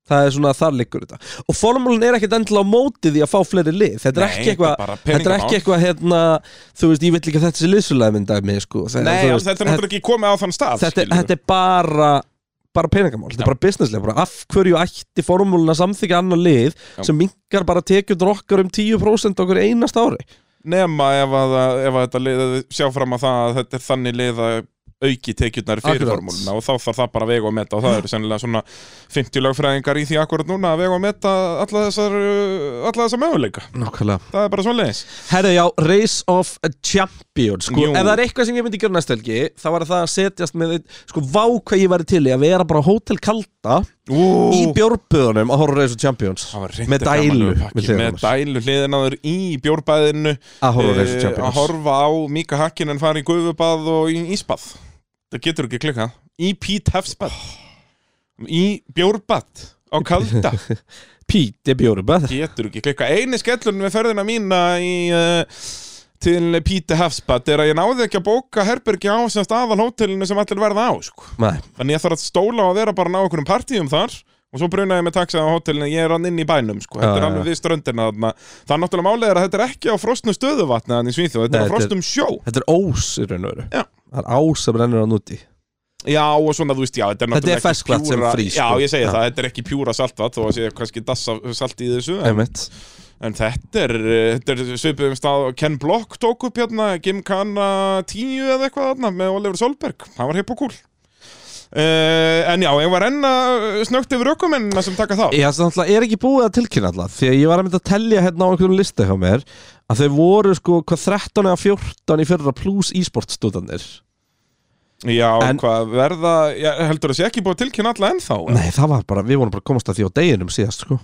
Það er svona, þar liggur þetta Og formúlun er ekkert endilega á móti því að fá fleiri lið Þetta er Nei, ekki þetta eitthvað er bara Þetta er peningamál. ekki eitthvað, hérna Þú veist, ég vil ekki að þetta sé liðsulega myndaði sko. Þegar- Nei, þú veist, þetta er náttúrulega ekki komið á þann stað þetta, skilurðu. þetta er bara bara peningamál, þetta er bara businesslega bara af hverju ætti formúluna samþykja annar lið Já. sem minkar bara tekjur okkar um 10% okkur einast ári Nema ef að, ef að þetta lið, sjá fram að það að þetta er þannig lið að auki tekjurnar fyrir formúluna og þá þarf það bara að vega og meta. Og það eru sennilega svona 50 lögfræðingar í því akkurat núna að vega og meta alla þessar, uh, alla þessar möguleika. Nákvæmlega. Það er bara svona leiðis Herðu, já, Race of Champions. Sko, Jú. ef það er eitthvað sem ég myndi gera næstu helgi þá var það að setjast með sko, vá hvað ég væri til í að vera bara á Hotel Kalda í bjórböðunum að horfa Race of Champions. Með dælu með dælu hliðin á þér í bjórbæðinu að horfa Champions að horfa á Mika Hakkinen fara í gufubað og í ísbað það getur ekki klikkað. Í Pete Hefsbað í bjórbað. Á kalda. *laughs* Pete er bjórböð getur ekki klikkað. Eini skellun með ferðina mína í uh, til Pete Hefsbað er að ég náði ekki að bóka herbergi á sem staðal hótelinu sem allir verða á sko. Þannig ég þarf að stóla á að vera bara ná okkur um partíum þar og svo brunaði ég með taxið á hótelinu. Ég er hann inn í bænum sko. þetta er alveg við ströndina þarna. það er náttúrulega er að þetta er ekki á frostnu stöðuvatni þannig í Svíþjóð, þetta er á frostum sjó. þetta er ós í raun og veru. Það er ás sem rennur á núti. Já og svona þú veist, já, þetta er Þetta er ekki ferskvatn sem pjúra- frýs, já, sko. ég segi Já. það, þetta er ekki pjúra saltvat þó að sé kannski dassa salt í þessu en, en þetta er, eh, er svipið um stað Ken Block tók upp hérna Gymkhana 10 eða eitthvað þarna með Oliver Solberg, hann var hipp og cool. Uh, en já, ég var enn að snögt yfir ökumennina sem taka þá Já, það er ekki búið að tilkynna alltaf Því að ég var að mynda að tellja hérna á einhverjum listu hjá mér Að þau voru sko hvað 13 eða 14 í fyrra plus e-sport stúdanir Já, En- hvað verða, já, heldur það sé ekki búið að tilkynna alla ennþá? eða? Nei, það var bara, við vorum bara að komast að því á deginum síðast sko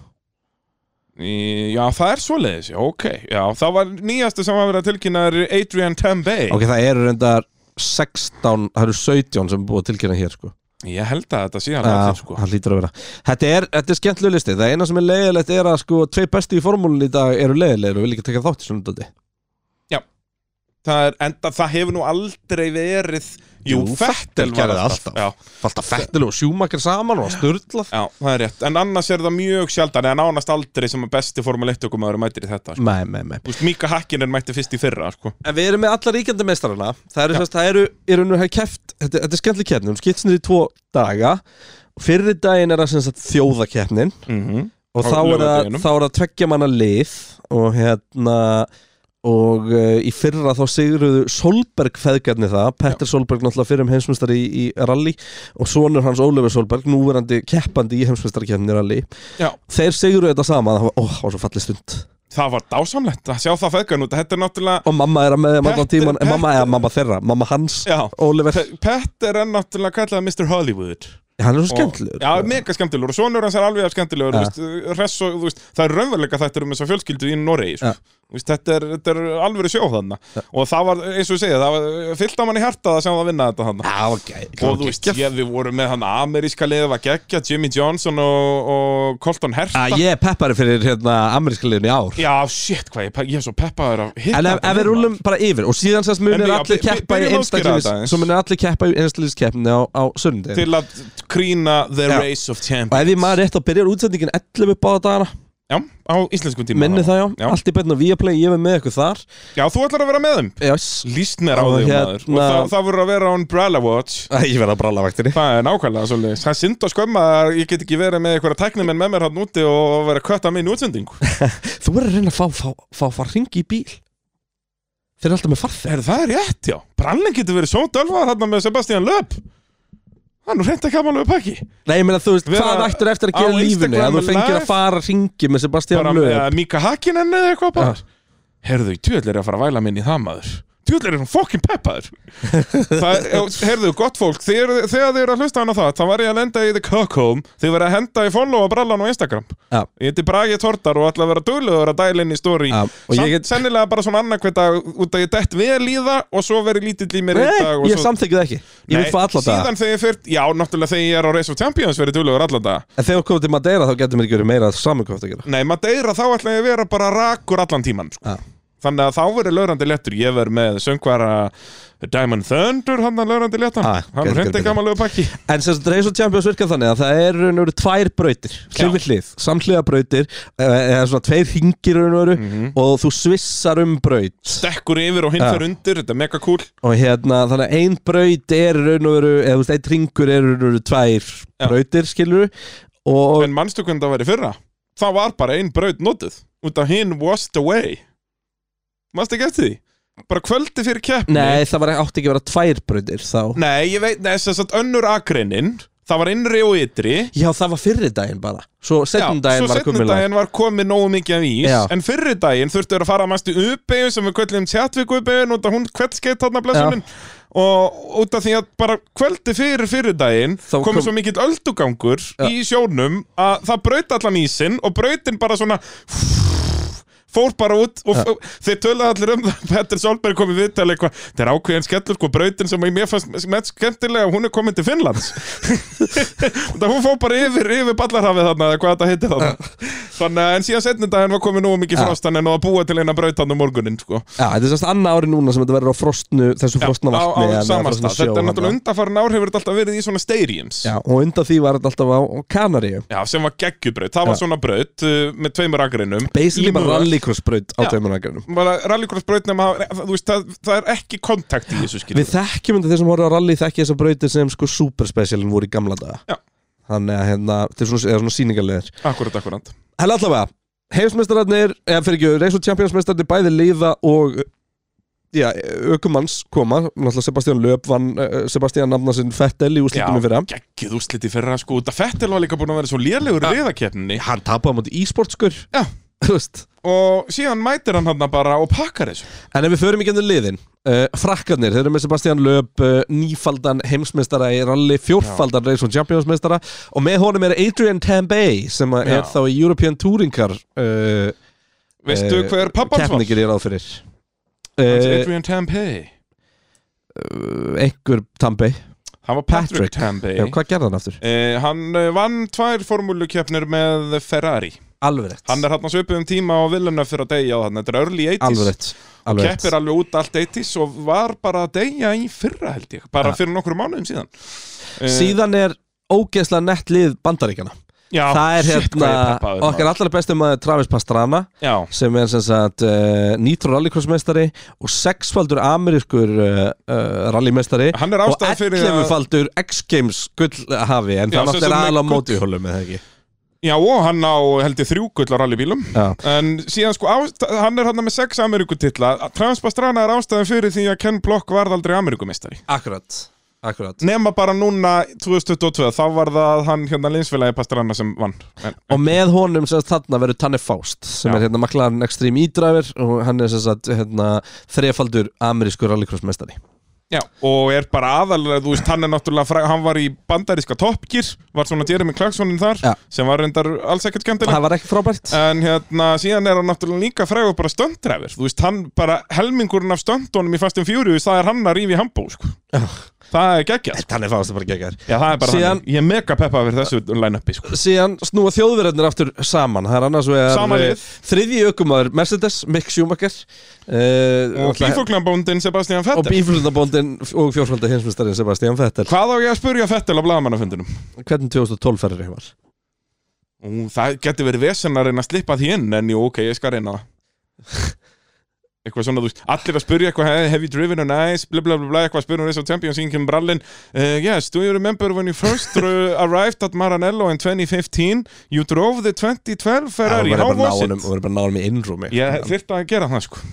Í- Já, það er svoleiðis, já, ok Já, það var nýjastu sem var verið að tilkynna er Adrian Tambay Ok, það eru reyndar 16, það eru 17 sem búið að tilkynna hér sko Ég held að þetta sé hann Já, allir, sko. það lítur að vera. Þetta er, þetta er skemmtileg listi. Það eina sem er leiðilegt er að sko Tvei bestu í formúlun í dag eru leiðilegir og vil ekki taka þátt í svona dóti Það er, enda það hefur nú aldrei verið Jú, Fettel var alltaf alltaf. Fettil og sjúmakar saman og störtlað já, það er rétt En annars er það mjög sjaldan eða nánast aldrei sem að besti Formule 1 ökumæður mætir í þetta sko. Nei, nei, nei Þú veist, Mika Hakkinen mætti fyrst í fyrra sko. En við erum með alla ríkjandi meistarana Það eru, það eru, eru nú hefði keft Þetta, þetta er skemmtileg skipst niður í tvo daga Fyrri daginn er það þjóðakeppnin mm -hmm. Og þá er, laugardeginum. þá er það tveggja manna lið Og hérna Og uh, í fyrra þá sigruðu Solberg feðgarni það Petter Solberg náttúrulega fyrir um heimsmyndstari í, í rally Og sonur hans Ólefur Solberg Núverandi keppandi í heimsmyndstarikeppni rally Já, Þeir sigruðu þetta saman Það var, ó, var svo fallið stund það var dásamlegt að sjá það feðgan út Þetta er náttúrulega Og mamma er að með þeim allan Petter- tíman En mamma er Petter- mamma þeirra Mamma hans Ólefur Pe- Petter er náttúrulega kallað Mr. Hollywood Hann er svo skemmtilegur Já, sko. mega skemmtilegur og sonur hans er alveg skemmtilegur Ja. ja. veist, hress og, þú veist, Það er raunveruleika þættir um þess að fjölskyldu í Noregi sko. Ja. Þetta, er, þetta er alveg sjó þarna. Og það var, eins og ég segja, það var fyllt á manni hjarta að sjá það vinna þetta þarna. Já, ok. Og þú veist, ég, við vorum með hann ameríska liðið var geggja, Jimmy Johnson og, og Colton Herta. Að Ég peppari fyrir hérna ameríska liðin í ár. Já, shit, hvað ég, ég er svo að hitta En ef, við rúlum bara yfir Og síðan sérst munir já, allir keppa í að einstaklis. Svo munir allir keppa í einstakliskeppni á, á sunnudegin Til að krýna The Já. Race of Og Champions ef ég maður rétt á byrjar útsendingin 11 báða dagana Já, á íslenskum tíma. Minni það já, Já. allt í beinna Viaplay, ég er með ykkur þar. Já, þú ætlar að vera með þeim. Yes. Lýst mér á því hérna- Og það, það voru að vera á Umbrella Watch. Æ, Ég verð að bralla vaktinni. Það er nákvæmlega svolítið Það er synd og skömma að ég get ekki verið með einhverja tæknimenn með mér hann úti og vera að kötta mig í útsendingu. *laughs* Þú verður að reyna að fá, fá, fá, fá ringi í bíl. Þeir eru alltaf með farþeg Er það rétt, já? Brallin getur verið svo dölvað hann með Sebastian Löp Það er reynd að mála upp ekki. Nei, ég meina þú veist, Vera hvað ættir eftir að á gera í lífinu? Instagram að þú fengir live? að fara ringi með Sebastian Bara Löf með Mika Hakkinen eða eitthvað bara. Herðu, tjóðlega er að fara að væla minn í það maður bjöllir er svona fokkin peppaður? Er, heyrðu, gott fólk þegar, þegar þið eru að hlusta hana það þá var ég að lenda í The Cockhome þið verið að henda í follow að brallan á Instagram. Já. Ég heiti Bragi Tortar og ætla að vera duglegur að dæla inn í og Samt, ég get- Sennilega bara svona annarkvæta út að ég dett vel í það og svo verið lítill í mér einn dag og Nei, ég svo... samþykki það ekki. Ég vil Nei, fá alla það Síðan þegar ég fyrir, já, náttúrulega þegar ég er á Race of Champions verið duglegur allan dag En þegar þú komið til Madeira þá getur mér ekki verið meira samankvæmt að gera. Nei, Madeira þá ætla ég að vera bara rakur allan tíman sko. Já. Þannig að þá verið lögrandi lettur Ég verið með söngvara Diamond Thunder, hann að lögrandi lettan Ah, Hann getur, hrendi getur. gammalegu pakki. En sem Race of Champions virkar þannig að það er raun og veru tvær brautir. Hlið við hlið, samhliða brautir eh, eða svona tveir hingir raun og veru Mhm. og þú svissar um braut. Stekkur yfir og hinn Já. fyrir undir Þetta er mega cool. Og hérna þannig að ein braut er raun og veru eða þú veist, ein ringur er raun og veru tvær Já. brautir skilur og En manstu hvernig það var í fyrra? Það var bara ein braut notuð. Út af hinn washed away Manstu ekki eftir því? Bara kvöldi fyrir keppni? Nei það var átti ekki að vera tvær brautir þá. Nei, ég veit, þess að önnur akreinin Það var innri og ytri. Já það var fyrri daginn bara. Svo setjum Já, daginn svo var komið lag daginn var komið nógu mikið af ís Já. En fyrri daginn þurftu að fara að mæstu uppeyju sem við köllum tjatvík uppeyjun af hún kveldskeitt þarna blessunin. Og út af því að bara kvöldi fyrir fyrir daginn komið kom- svo mikill öldugangur Já. í sjónum að það braut allan ísinn og brautin bara svona fór bara út og f- þeir töluðu allir um það. Petter Solberg kom í viðtal eitthvað. Þetta er ákveðin skellur sko brautin sem mér fannst mest skemmtilega hún er komin til Finnlands. *laughs* Það hún fór bara yfir, yfir ballarhafið þarna eða hvað þetta heitir þarna. Þannig að en síðan setni daginn var komið nú mikið Já. frostan en að búa til eina braut hann um morgunin sko. Já þetta er sérst annað ári núna sem þetta verður á frostnu þessu frostna vatni þetta er náttúrulega undarfarin ár hefur þetta alltaf verið í svona stadiums. Já, og undan því var þetta alltaf á Kanaríu. Já, sem var geggjubraut, það var svona braut uh, með tveimur bara rallycrossbraut á Já. bara rallycrossbraut það, það er ekki kontakt í þessu skilur Við þekkjum þetta þeir sem voru á rally þekkja þessar brautir sem sko superspecialin voru í gamla daga. Já. Þannig að hérna, þetta er svona, svona sýningarleðir Akkurat, akkurat. Hella allavega, heimsmeistararnir eða fyrir ekki, Race of Champions meistararnir bæði liða og Já, aukumanns koma, náttúrulega Sebastian Löp vann uh, Sebastian nafna sinn Fettel í úrslitunum fyrra. geggjuð úrslit í fyrra sko. Þetta Fettel var líka búin að vera svo lélegur í riðakeppninni. Hann tapaði á móti e-sportskur Já. Og síðan mætir hann hann bara og pakkar þessu En ef við förum ekki ennum liðin uh, Frakkarnir, þeir eru með Sebastian Löp uh, Nýfaldan heimsmeistara í rally Fjórfaldan Race of Champions meistara Og með honum er Adrian Tambay Sem að Já. er þá í European Touring Car uh, Veistu eh, hver pappans var? Keppningir ég ráð fyrir Hans uh, Adrian Tambay Einhver Tambay Hann var Patrick, Patrick. Tambay Hvað gerði hann aftur? Eh, hann eh, vann tvær formúlukeppnir með Ferrari Alveg rétt. Hann er hann að svipa um tíma á Villeneuve fyrir að deyja á hann Þetta er early 80s Alveg rétt Alveg rétt. Keppir alveg út allt 80s og var bara að deyja í fyrra held ég. Bara Ja. fyrir nokkru mánuðum síðan. Eh, Síðan er ógeðslega nett lið bandaríkjana já, Það er hérna okkar allra bestum að Travis Pastrana Já, sem er sem sagt uh, Nitro Rallycross-meistari og sexfaldur amerískur uh, uh, rallymeistari hann er og að 11-faldur X-Games gullhafi en Já, það sem náttúrulega er gull. mótihólum eða ekki Já, og hann á held ég þrjú gull á rallybílum. Já. En síðan sko, hann er hann með sex Amerikutitla Travis Pastrana er ástæðan fyrir því að Ken Block varð aldrei Amerikumistari Akkurat, akkurat. Nema bara núna 2022, þá var það hann hérna linsfélagi Pastrana sem vann. En, Og með honum sem þarna verður Tanne Faust sem Já. er hérna McLaren Extreme E-driver og hann er sem sagt hérna þrefaldur amerískur rallycross-meistari Já, og er bara aðalega, þú veist, hann er náttúrulega fræ, hann var í bandaríska toppgýr var svona Jeremy Clarksonin þar Já. sem var reyndar alls ekkert skemmtileg Það var ekki frábært En hérna, síðan er hann náttúrulega líka frægur bara stöndræfir Þú veist, hann bara helmingurinn af stöndunum í fastum fjúrius Það er hann að rífi hambó, sko. Það er geggjað, sko Tanne Faust er bara geggar Já, það er bara Síðan- hann Ég er mega peppað fyrir þessu line-upi, sko. Síðan snúa þjóðverðarnir aftur saman. Það er annars vegar Sama lið. eh, þriðji ökumæður Mercedes, Mick Schumacher uh, Og bífuglanbóndin Sebastian og Vettel bíflutnabóndin og fjórfaldar hinsmestari Sebastian Vettel. Hvað á ég að spurja Vettel á blaðamannafundinum? Hvernig 2012 ferri var? Ú, Það getur verið vesen að reyna að slippa því inn En jú, ok, ég skal reyna það *laughs* Eitthvað svona, þú veist, allir að spurja eitthvað Have you driven a nice, bla bla bla bla Eitthvað að spurja um Race of Champions, Ingjum Brallin uh, Yes, do you remember when you first *laughs* arrived at Maranello in 2015 You drove the 2012 Ferrari, how was it? Og verður bara náðum í innrúmi. Ég þyrfti að gera það, sko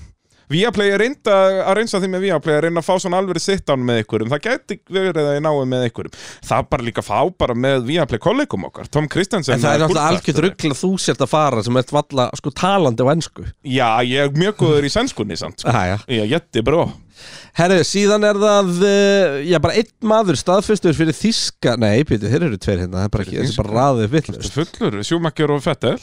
Viaplay er reynda að reynsa því með Viaplay að reyna að fá svona alveg sitt án með ykkurum það gæti verið að ég náu með ykkurum það bara líka fá bara með Viaplay kollegum okkar. Tom Kristensen En það er Gulldart. algjört ruggl að þú sért að fara sem ert valla sko talandi á ennsku Já, ég er mjög góður í sænskunni samt sko. Æja Já, jetti bró Herru, síðan er það uh, Já, bara einn maður staðfestur fyrir þíska Nei, býtu, þeir eru tveir hérna Það er bara ekki, þessi bara raðið villust er fullur, Sjúmakker og Fettel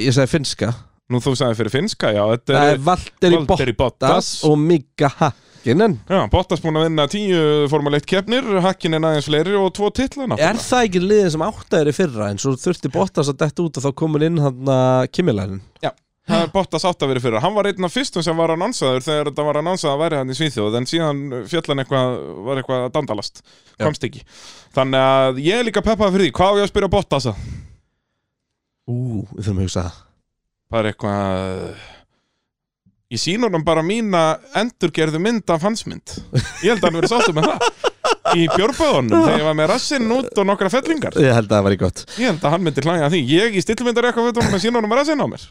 Ég segi finska Nú þú sagði fyrir finska, já Þetta er er Valtteri Bottas Bottas. og Mika Hakkinen Já, Bottas búin að vinna tíu Formule 1 keppnir, Hakkin er aðeins fleiri og tvo titla Er það ekki liðin sem áttaður í fyrra en svo þurfti Bottas að detta út og þá komin inn hann að Kimmilænin Það er Bottas átt að vera fyrir. Hann var einn af fyrstum sem var annonsaður þegar þetta var annonsað að væri hann í Svíþjóð en síðan fjallan eitthvað, var eitthvað að dandalast. Komst ekki. Þannig að ég er líka peppað fyrir því. Hvað á ég að spyrja Bottas að? Ú, við þurfum að hugsa það Það er eitthvað... Ég sín honum bara mína endurgerðu mynd af hans mynd. Ég held að hann verið sáttu með það. Í bjórböðunum þegar ég var með rassinn út og nokkra fellingar. Ég held að það var í gott Ég held að hann myndi hlæja að því. Ég í stillmyndar eitthvað við honum að sín honum rassinn á mér.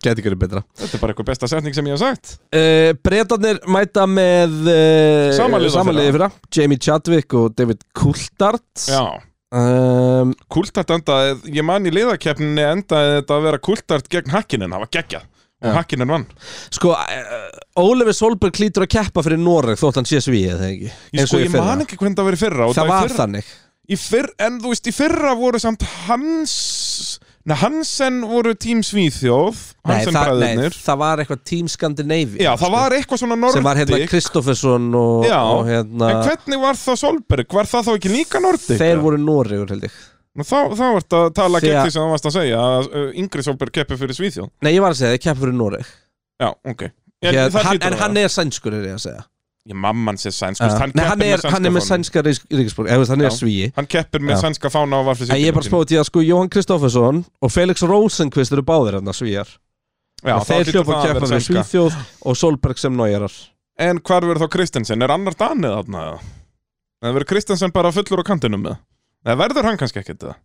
Gæti ekki verið betra Þetta er bara eitthvað besta setning sem ég hef sagt. uh, Bretarnir mæta með uh, Sama lið og samanliði fyrra Jamie Chadwick og David Coulthard Já. Um, Kultart endaði, ég man í liðakeppninni endaði þetta að vera Kultart gegn Hakkinen, það var geggjað. Og Já. Hakkinen vann. Sko, uh, Ólefur Solberg hlýtur að keppa fyrir Noreg þótt hann sé svíð, eða ekki? Ég, sko, og í ég man ekki hvernig það verið fyrra Það var fyrra, þannig. Fyrra, En þú veist, í fyrra voru samt Hans Nei, Hansen voru tím Svíþjóð Nei, Hansen það, nei, það var eitthvað Team Scandinavia Já, það var eitthvað svona Nordic sem var hérna Kristoffersson og, Já, og hérna En hvernig var það Solberg? Var það þá ekki líka Nordic? Þeir voru Noregur held ég. Nú, Þá, þá vart að tala Þegar- gegn því sem það varst að segja að uh, yngri Solberg keppi fyrir Svíþjóð. Nei, ég var að segja, þeir keppa fyrir Noreg. Já, ok. Hér, það hann, En hann er sænskur, er ég að segja Ég mamman sér sænsk, Já. veist, hann hann hann er með sænska ríkisborg Hann er Já. svíi Hann keppir með Já. sænska fána ég er bara spótið að sko Jóhann Kristoffersson og Felix Rosenqvist eru báðir hérna svíjar Já, og þeir hljópa að að keppa sænska. Svíþjóð og Solberg sem nájarar En hvar verður þá Kristensen? Er annar danið þarna? eða? Verður Kristensen bara fullur á kantinum með? Eða verður hann kannski ekkert það?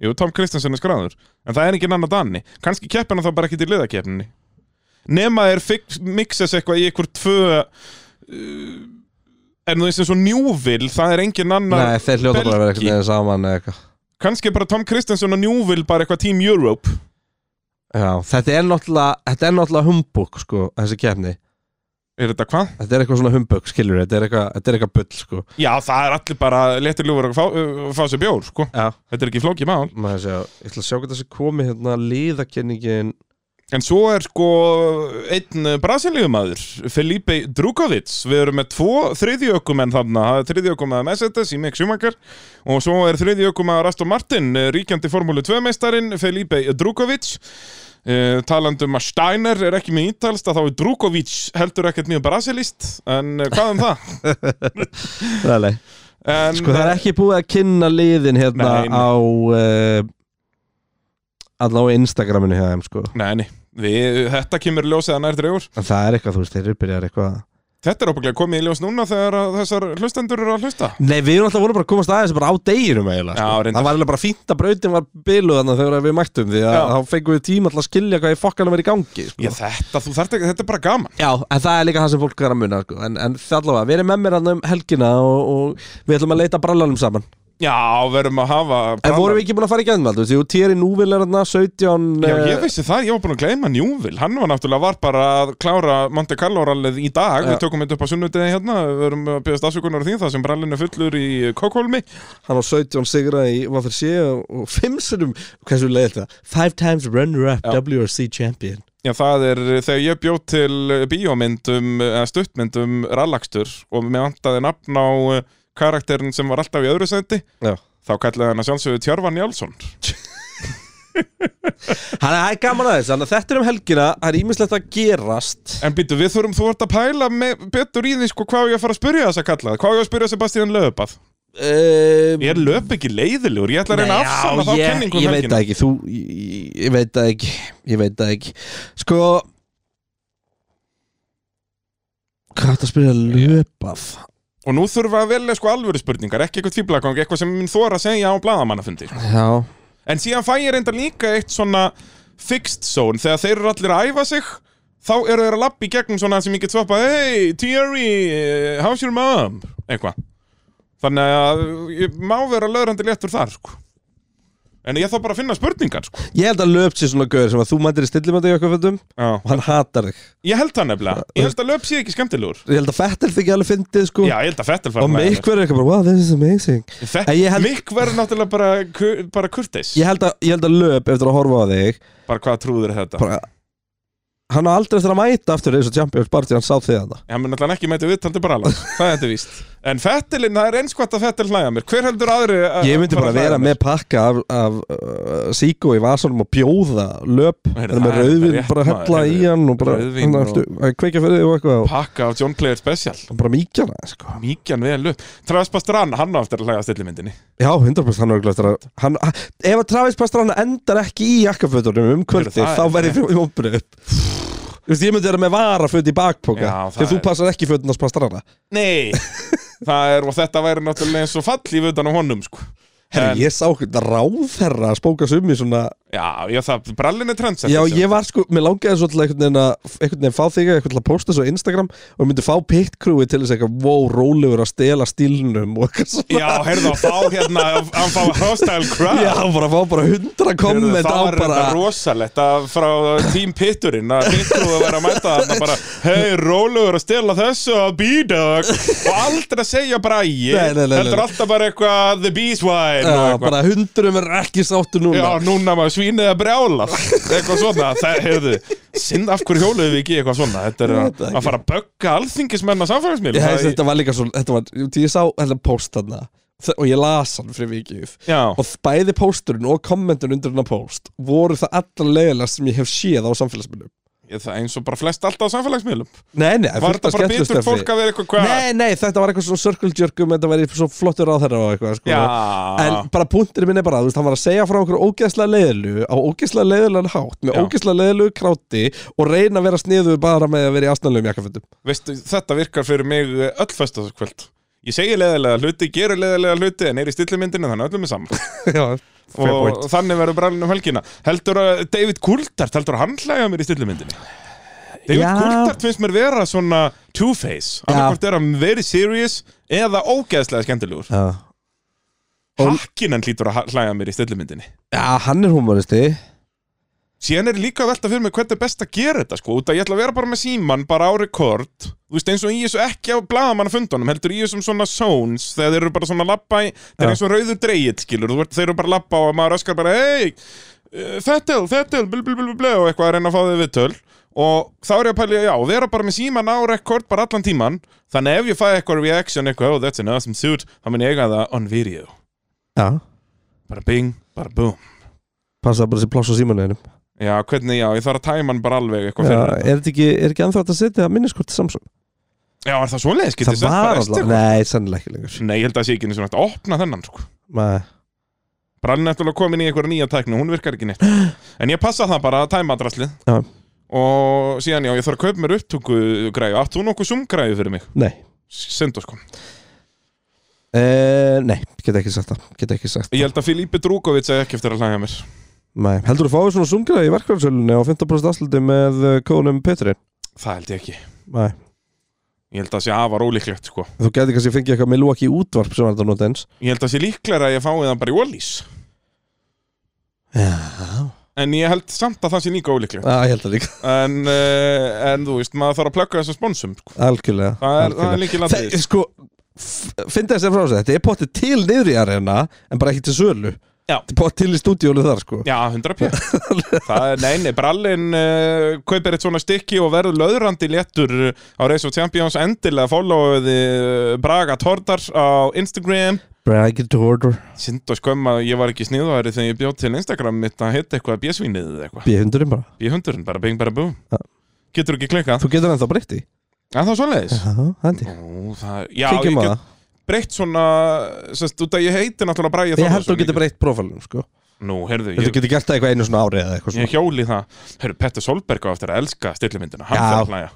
Jú, Tom Kristensen er skráður En það er ekki annar dani Kannski keppir hann þá bara ekki til liðakeppninni Nema er mixes eitthvað í ykkur tvö uh, En eins og Njúvil Það er engin annar Nei, þeir hljóta bara að vera eitthvað saman eða eitthvað Kannski bara Tom Kristensen og Njúvil Bara eitthvað Team Europe Já, þetta er náttúrulega, þetta er náttúrulega humbug, sko, þessi kefni. Er þetta hvað? Þetta er eitthvað svona humbug, skilur, þetta er eitthvað, þetta er eitthvað bull, sko. Já, það er allir bara letir ljúfur að fá, uh, fá sér bjór, sko Já. Þetta er ekki flókið mál Maður sjá, ég ætla að sjá hvað þessi komi hérna liðakenningin. En svo er sko einn brasilíumadur, Felipe Drukovic. Við erum með tvo þriðjökumenn þarna. Það er þriðjökumenn Mercedes í Mick Schumacher Og svo er þriðjökumenn Aston Martin eh, Ríkjandi Formúlu 2 meistarinn Felipe Drukovic. Uh, Talandum að Steiner er ekki með ítalst að Þá er Drukovic heldur ekkert mjög brasilist En uh, hvað um það? *laughs* En, Sko, það er ekki búið að kynna liðin hérna Nei, nei. á, uh, allavega á Instagraminu hjá þeim, sko. Nei, nei, við, þetta kemur ljósið að nær dregur En það er eitthvað, þú veist, þeir eru byrjar eitthvað. Þetta er ábygglega komið í ljós núna þegar að þessar hlustendur eru að hlusta Nei, við erum alltaf voru bara að komast aðeins bara á deginum eiginlega, Já, sko. reyndar. Það var eiginlega bara fínt að brautin var biluð þannig þegar við mættum því að Já. þá fengum við tíma alltaf að skilja hvað í fokkanum er í gangi, sko. Já, þetta, þú þarft ekki, þetta er bara gaman Já, en það er líka það sem fólk er að muna sko. en, en það allavega, við erum með mér hann um helgina og, og við ætlum að leita brallanum saman Já, verðum að hafa En vorum við ekki búin að fara í gæðum alveg Jú, Thierry Núvil er hann 17 Já, eh, ég vissi það, ég var búin að gleyma Njúvil Hann var náttúrulega var bara að klára Monte Carlo rallið í dag. Já. Við tökum þetta upp á sunnudegi hérna. Við erum að byrjast afsökunar á því Það sem brallin er fullur í Kókólmi Hann á 17 sigra í Vafir sé og, og 5 sinum, hversu leið þetta 5 times runner-up. WRC champion. Já, það er þegar ég bjóð til bíómyndum, stuttmyndum rallakstur og mér vantaði nafn á eh, karakterin sem var alltaf í öðru seti Já. þá kallaði hann að sjálfsögðu Tjörvan Njálsson Hann er gaman aðeins, þannig að þetta er um helgina Það er ímislegt að gerast En býttu, við þurfum, þú ert að pæla með, betur í því sko hvað ég að fara að spyrja þess að kalla Hvað ég að spyrja Sebastian Löfbað? um, Er Löf ekki leiðilegur? Ég ætla að reyna að afsanna þá ég, kenningu um ég veit helgina. það ekki þú, ég, ég veit það ekki Ég veit það ekki Sko Hvað er þetta að spyrja löpað? Og nú við að velja sko alvöru spurningar Ekki eitthvað fýblagang, eitthvað sem minn þóra að segja á bladamannafundi Já En síðan fæ ég reynda líka eitt svona fixed zone Þegar þeir eru allir að æfa sig þá eru þeir að lappa í gegnum svona sem ég get svapað Hey, Thierry, eh, how's your mom? Eitthvað Þannig að ég má vera löðrandi léttur þar sko. En ég þarf bara að finna spurningar sko. Ég held að löp sé svona gauður sem að þú mætir í stillimandi í okkur fötum Já. og hann hatar þig. Ég held það nefnilega. Ég held að löp sé ekki skemmtilegur. Ég held að Fettel þykja alveg fyndið sko. Já, ég held að Fettel og Mick verður eitthvað bara, wow, this is amazing. Held- Mikk verður náttúrulega bara, bara kurteis. Ég held að, ég held að löp eftir að horfa á þig Bara hvað trúður er þetta? Bara, Hann á aldrei eftir að mæta aftur eins og Champions Party hann sá þig að það Hann mun alltaf ekki mæti viðtaldi bara alveg *laughs* Það er þetta víst En Fettelinn, það er einskvæmt að Fettel hlæja mér. Hver heldur aðri að Ég myndi bara að vera með pakka af, af uh, síkó í vasanum og bjóða löp Vera með rauðvin, bara hella í hann og bara kveikja fyrir þig og eitthvað Pakka af John Player Special. Og bara mýkja hana sko. Míkjan vel upp. Travis Pastrana, hann á eftir að hlæga stillimyndinni Já, 100% hann eftir að hann, Ef að Travis Pastrana endar ekki í jakkafötunum um kvöldi þá er- verði fyrir umbröð Þú veist, ég myndi vera með varaföt í bakpoka Þegar þú passar ekki fötunars Pastrana. Nei *laughs* Það er, og þetta væri náttúrulega eins og fall í vötan á honum sko Herri, ég sá ráðherra að spóka summi svona Já, já, það, brallin er trendsetter Já, ég var sko, mér langaði svolítið einhvern veginn að einhvern veginn fá þig eitthvað til að posta svo á Instagram og myndi fá pit crewið til þess eitthvað wow, rólegur að stela stílnum og eitthvað svona. Já, heyrðu að fá hérna að fá hostile crowd. Já, bara fá bara hundra komment á Það er bara þetta rosalegt að frá Team Pitturinn að Pittur að vera að mæta þarna bara hei, rólegur að stela þessu að B-Dog. Og aldrei að segja bara ég heldur alltaf bara eitthvað The Beeswine og Já, bara hundrum er ekki sáttu núna. Já, núna maður svínið að brjála. Eitthvað svona, það, heyrðu sinn af hverju hjóluðu við ekki eitthvað svona? Þetta er að, að fara að bögga alþingismenn að samfélagsmiðl Ég hefði þetta var líka svo, þetta var, ég sá þetta post þarna. Þ- og ég las hann fyrir vikið. Og bæði pósturinn og kommentin undir hennar post voru það allra leiðilega sem ég hef séð á samfélagsmiðlum ég, það eins og bara flest alltaf á samfélagsmiðlum. Nei, nei, Var þetta bara bitur fólk að vera eitthvað hvað? Nei, nei, þetta var eitthvað svona circle jerk um þetta væri svo flottur á þeirra og eitthvað sko. En bara punkturinn minn er bara, þú veist, hann var að segja frá einhverju ógeðslega leiðilu á ógeðslega leiðilegan hátt með ógeðslega leiðilegu kráti og reyna að vera sniðu bara með að vera í aðstæðanlegum jakkafötum. Veistu, þetta virkar fyrir mig eh, öll föstaskvöld Ég segi leðilega hluti, gerir leðilega hluti en er í stillimyndinu þannig öllum er saman *laughs* Já, og þannig verður brælinn um helgina. Heldur að David Coulthard, heldur að hann hlæga mér í stillimyndinni? David Já. Coulthard finnst mér vera svona two-face. Já. annarkvort er hann very serious eða ógeðslega skemmtilegur. Hakkinen hlýtur að hlæga mér í stillimyndinni. Já hann er humoristi Síðan er líka velta fyrir mig hvernig er best að gera þetta sko, út að ég ætla að vera bara með síman bara á rekord, þú veist eins og í þessu ekki á bladamanna fundunum, heldur í þessum svona zones, þegar þeir eru bara svona lappa í þeir eru eins og rauður dreigit, skilur, ert, þeir eru bara lappa og maður öskar bara, hei þetta, þetta, bl, og og já, bara bara það bara bara bara hvernig, já, ég þarf að tæma hann bara alveg eitthvað fyrir er þetta ekki, er ekki anþátt að setja minniskort til Samsung? Já, er það svoleiðis? Getur Það bara var alltaf, nei, sennilega ekki lengur Nei, ég held að það sé ekki einu svona hægt að opna þennan sko. Nei, Brallin eftir að komin í einhverja nýja tæknu, hún virkar ekki neitt *gasps* En ég passa það bara að tæma draslið Já. Og síðan já, ég þarf að kaupa mér upptöku græðu Átt þú nokkuð sumgræðu fyrir mig? nei Sendu sko Uh, nei, get ekki sagt það Get ekki sagt Ég held að Filipe Drúkovic segi ekki eftir að hlæja mér Nei, heldur þú fáið svona sungra í verkvæðarsölunni á 15% afsluti með uh, kóðunum Petri? Það held ég ekki. Nei, Ég held að það sé afar ólíklegt sko. Þú geti kannski fengið eitthvað Milwaukee útvarp sem var þetta nota eins. Ég held að það sé líklega að ég fái það bara í Ólís Já, En ég held samt að það sé líka ólíklegt. Já, ég held það líka. En, uh, en þú veist, maður þarf að plugga þessum sponsum sko. Algjörlega Það er, er líki landið Þe- Sko, finnst þess að frá sig Þetta er pottið til niður í arena En bara ekki til sölu Er pottið til í stúdíónu þar sko. Já, 100 p Það er, nei, nei, brallin uh, kaupir eitt svona stykki og verður löðrandi léttur uh, á Race of Champions. Endilega followuði uh, Braga Tordar á Instagram. Bragged order Sind og skömma, ég var ekki sniðværi þegar ég bjóð til Instagram mitt að hitta eitthvað bjösvínið eða eitthvað. B100 bara. Bjöhundurinn, bara bing, bara bú Já. Getur ekki klikkað? Þú getur ennþá breytt í Já, það er svoleiðis Já, það, Já, ég breytt svona sest, út að ég heiti náttúrulega Bragi Ég held Þórðarson þú getur breytt prófælunum sko. Nú, heyrðu, Þú ég, getur gert það eitthvað einu svona ári eða eitthvað ég svona. hjóli það. Heyrðu, Petter Solberg á eftir að elska stillimyndina Hann Já. fyrir að hlæja.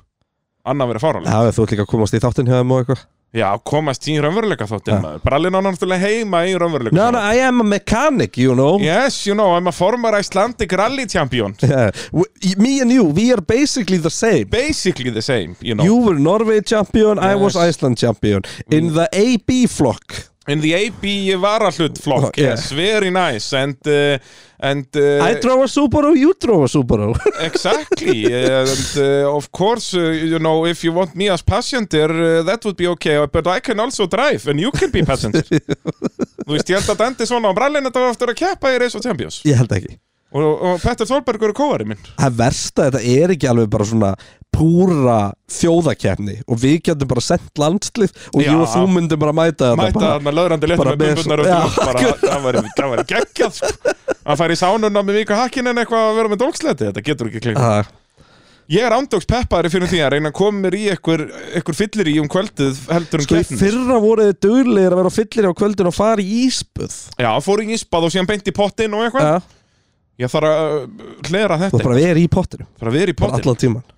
Anna verið fárálega Já, þú ert líka að komast í þáttinn hjá þeim og eitthvað Já, komast í raunveruleika þóttin maður. Brallin á náttúrulega heima í raunveruleika No, no, I am a mechanic, you know. Yes, you know, I'm a former Icelandic rally champion. *laughs* Yeah. We- Me and you, we are basically the same. Basically the same, you know. You were Norway champion, I was. Iceland champion. In the AB flock In the AB varahlut flock Oh, yeah. Yes, very nice And, uh, and uh, I drove a Subaru, you drove a Subaru. *laughs* Exactly And uh, of course, uh, you know If you want me as passenger uh, That would be okay But I can also drive And you can be passenger. *laughs* Þú veist, ég held að þetta endi svona á brallin Þetta var eftir að keppa í Race of Champions. Ég held ekki Og, og Petter Þorbergur er kóari minn. Það versta, þetta er ekki alveg bara svona púra þjóðakeppni og við getum bara sendt landslið og Já. ég og þú myndum bara mæta þetta Mæta bara, þarna löðrandi bara með með bumbunar loft bara, *laughs* Það var, geggjað sko. Að fara í sánuna með Vika Hakkinen eitthvað að vera með dólksleiti Þetta getur ekki klingt Ah, Ég er ándóks peppari fyrir því að reyna að koma mér í einhver fyllir í um kvöldið heldur um Sko í keppni fyrra voruð þið duglegir að vera fyllir á kvöldin og fara í íspuð Já, fór í íspað og síðan beint í pottin og eitthvað. Já, Ég þarf að uh, hlera þú þetta bara verið í pottinu Þarf að vera í bara pottin allan tíman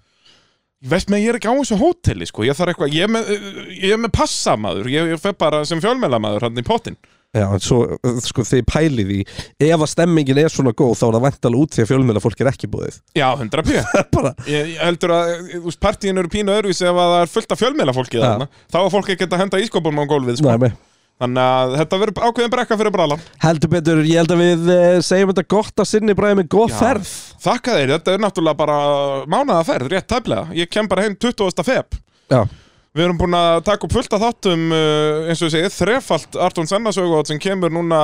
Ég veist með ég er ekki á þessu hóteli sko. Ég þarf eitthvað, ég er með, uh, ég er með passamaður. Ég, ég fer bara sem fjölmælamaður hann í pottin Já, en svo, uh, sko, þið pælið í ef að stemmingin er svona góð þá er það væntalega út því að fjölmiðla fólk er ekki búið. Já, 100 p *laughs* bara, Ég, heldur að, veist, partíin eru pínu öðruvísi ef að það er fullt af fjölmiðla fólki Þá er fólk ekki að henda ískopunum á gólfið sko. með Þannig að þetta verður ákveðin brekka fyrir brala Heldur betur, ég held að við eh, segjum þetta gott að sinni bræði með góð Já. ferð. Þakka þeir, þetta er náttúrulega bara mánaðaferð, rétt tæplega. Ég kem bara heim 20. feb Já, Við erum búin að taka upp fullt af þáttum uh, eins og ég segið, þrefalt Artún Sennasögótt sem kemur núna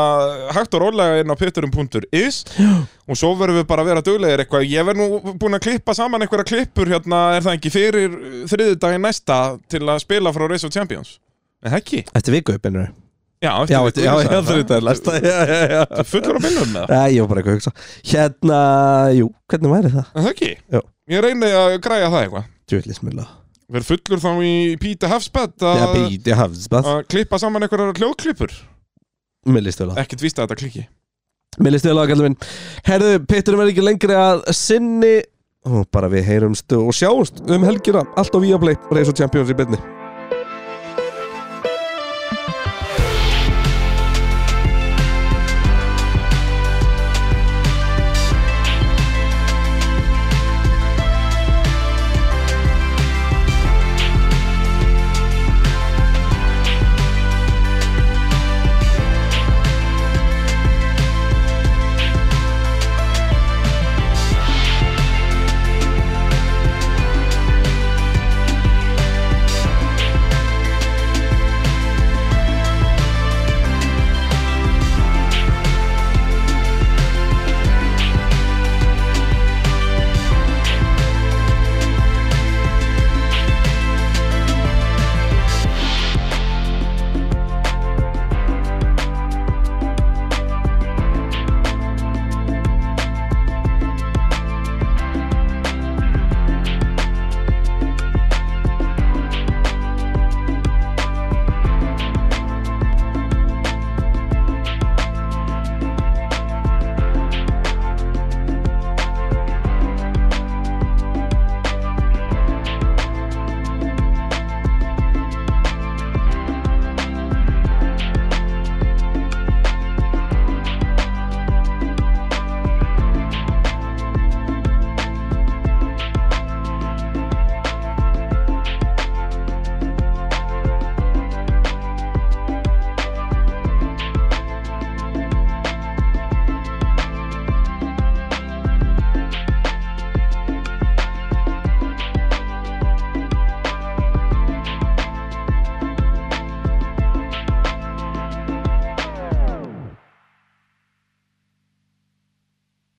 hægt og rólega inn á pitturum.is og svo verðum við bara að vera duglegir eitthvað. Ég verð nú búin að klippa saman einhverja klippur hérna, er það ekki fyrir þriðudaginn næsta til að spila frá Race of Champions? Það ekki? eftir viku uppinu Já, Já, já, já, sagði. það. Læsta Já, já, já. Það. Fullur á bílum með það? Já, ég var bara eitthvað að hugsa. Hérna, jú, hvernig væri það? Það ekki? Já. Ég reyni að græja það eitthvað. Djöflismilla Verð fullur þá í Píti Hafsbett Já, býti hafðsbað að klippa saman einhverjar hljóðklippur. Mér líst vel á Ekkert víst að þetta klikki Mér líst vel á, kallum minn. Herðu, pitturum er ekki lengri að sinni. Og bara við heyrumst og sjáumst um helgina. Allt á Viaplay Race of Champions í byrni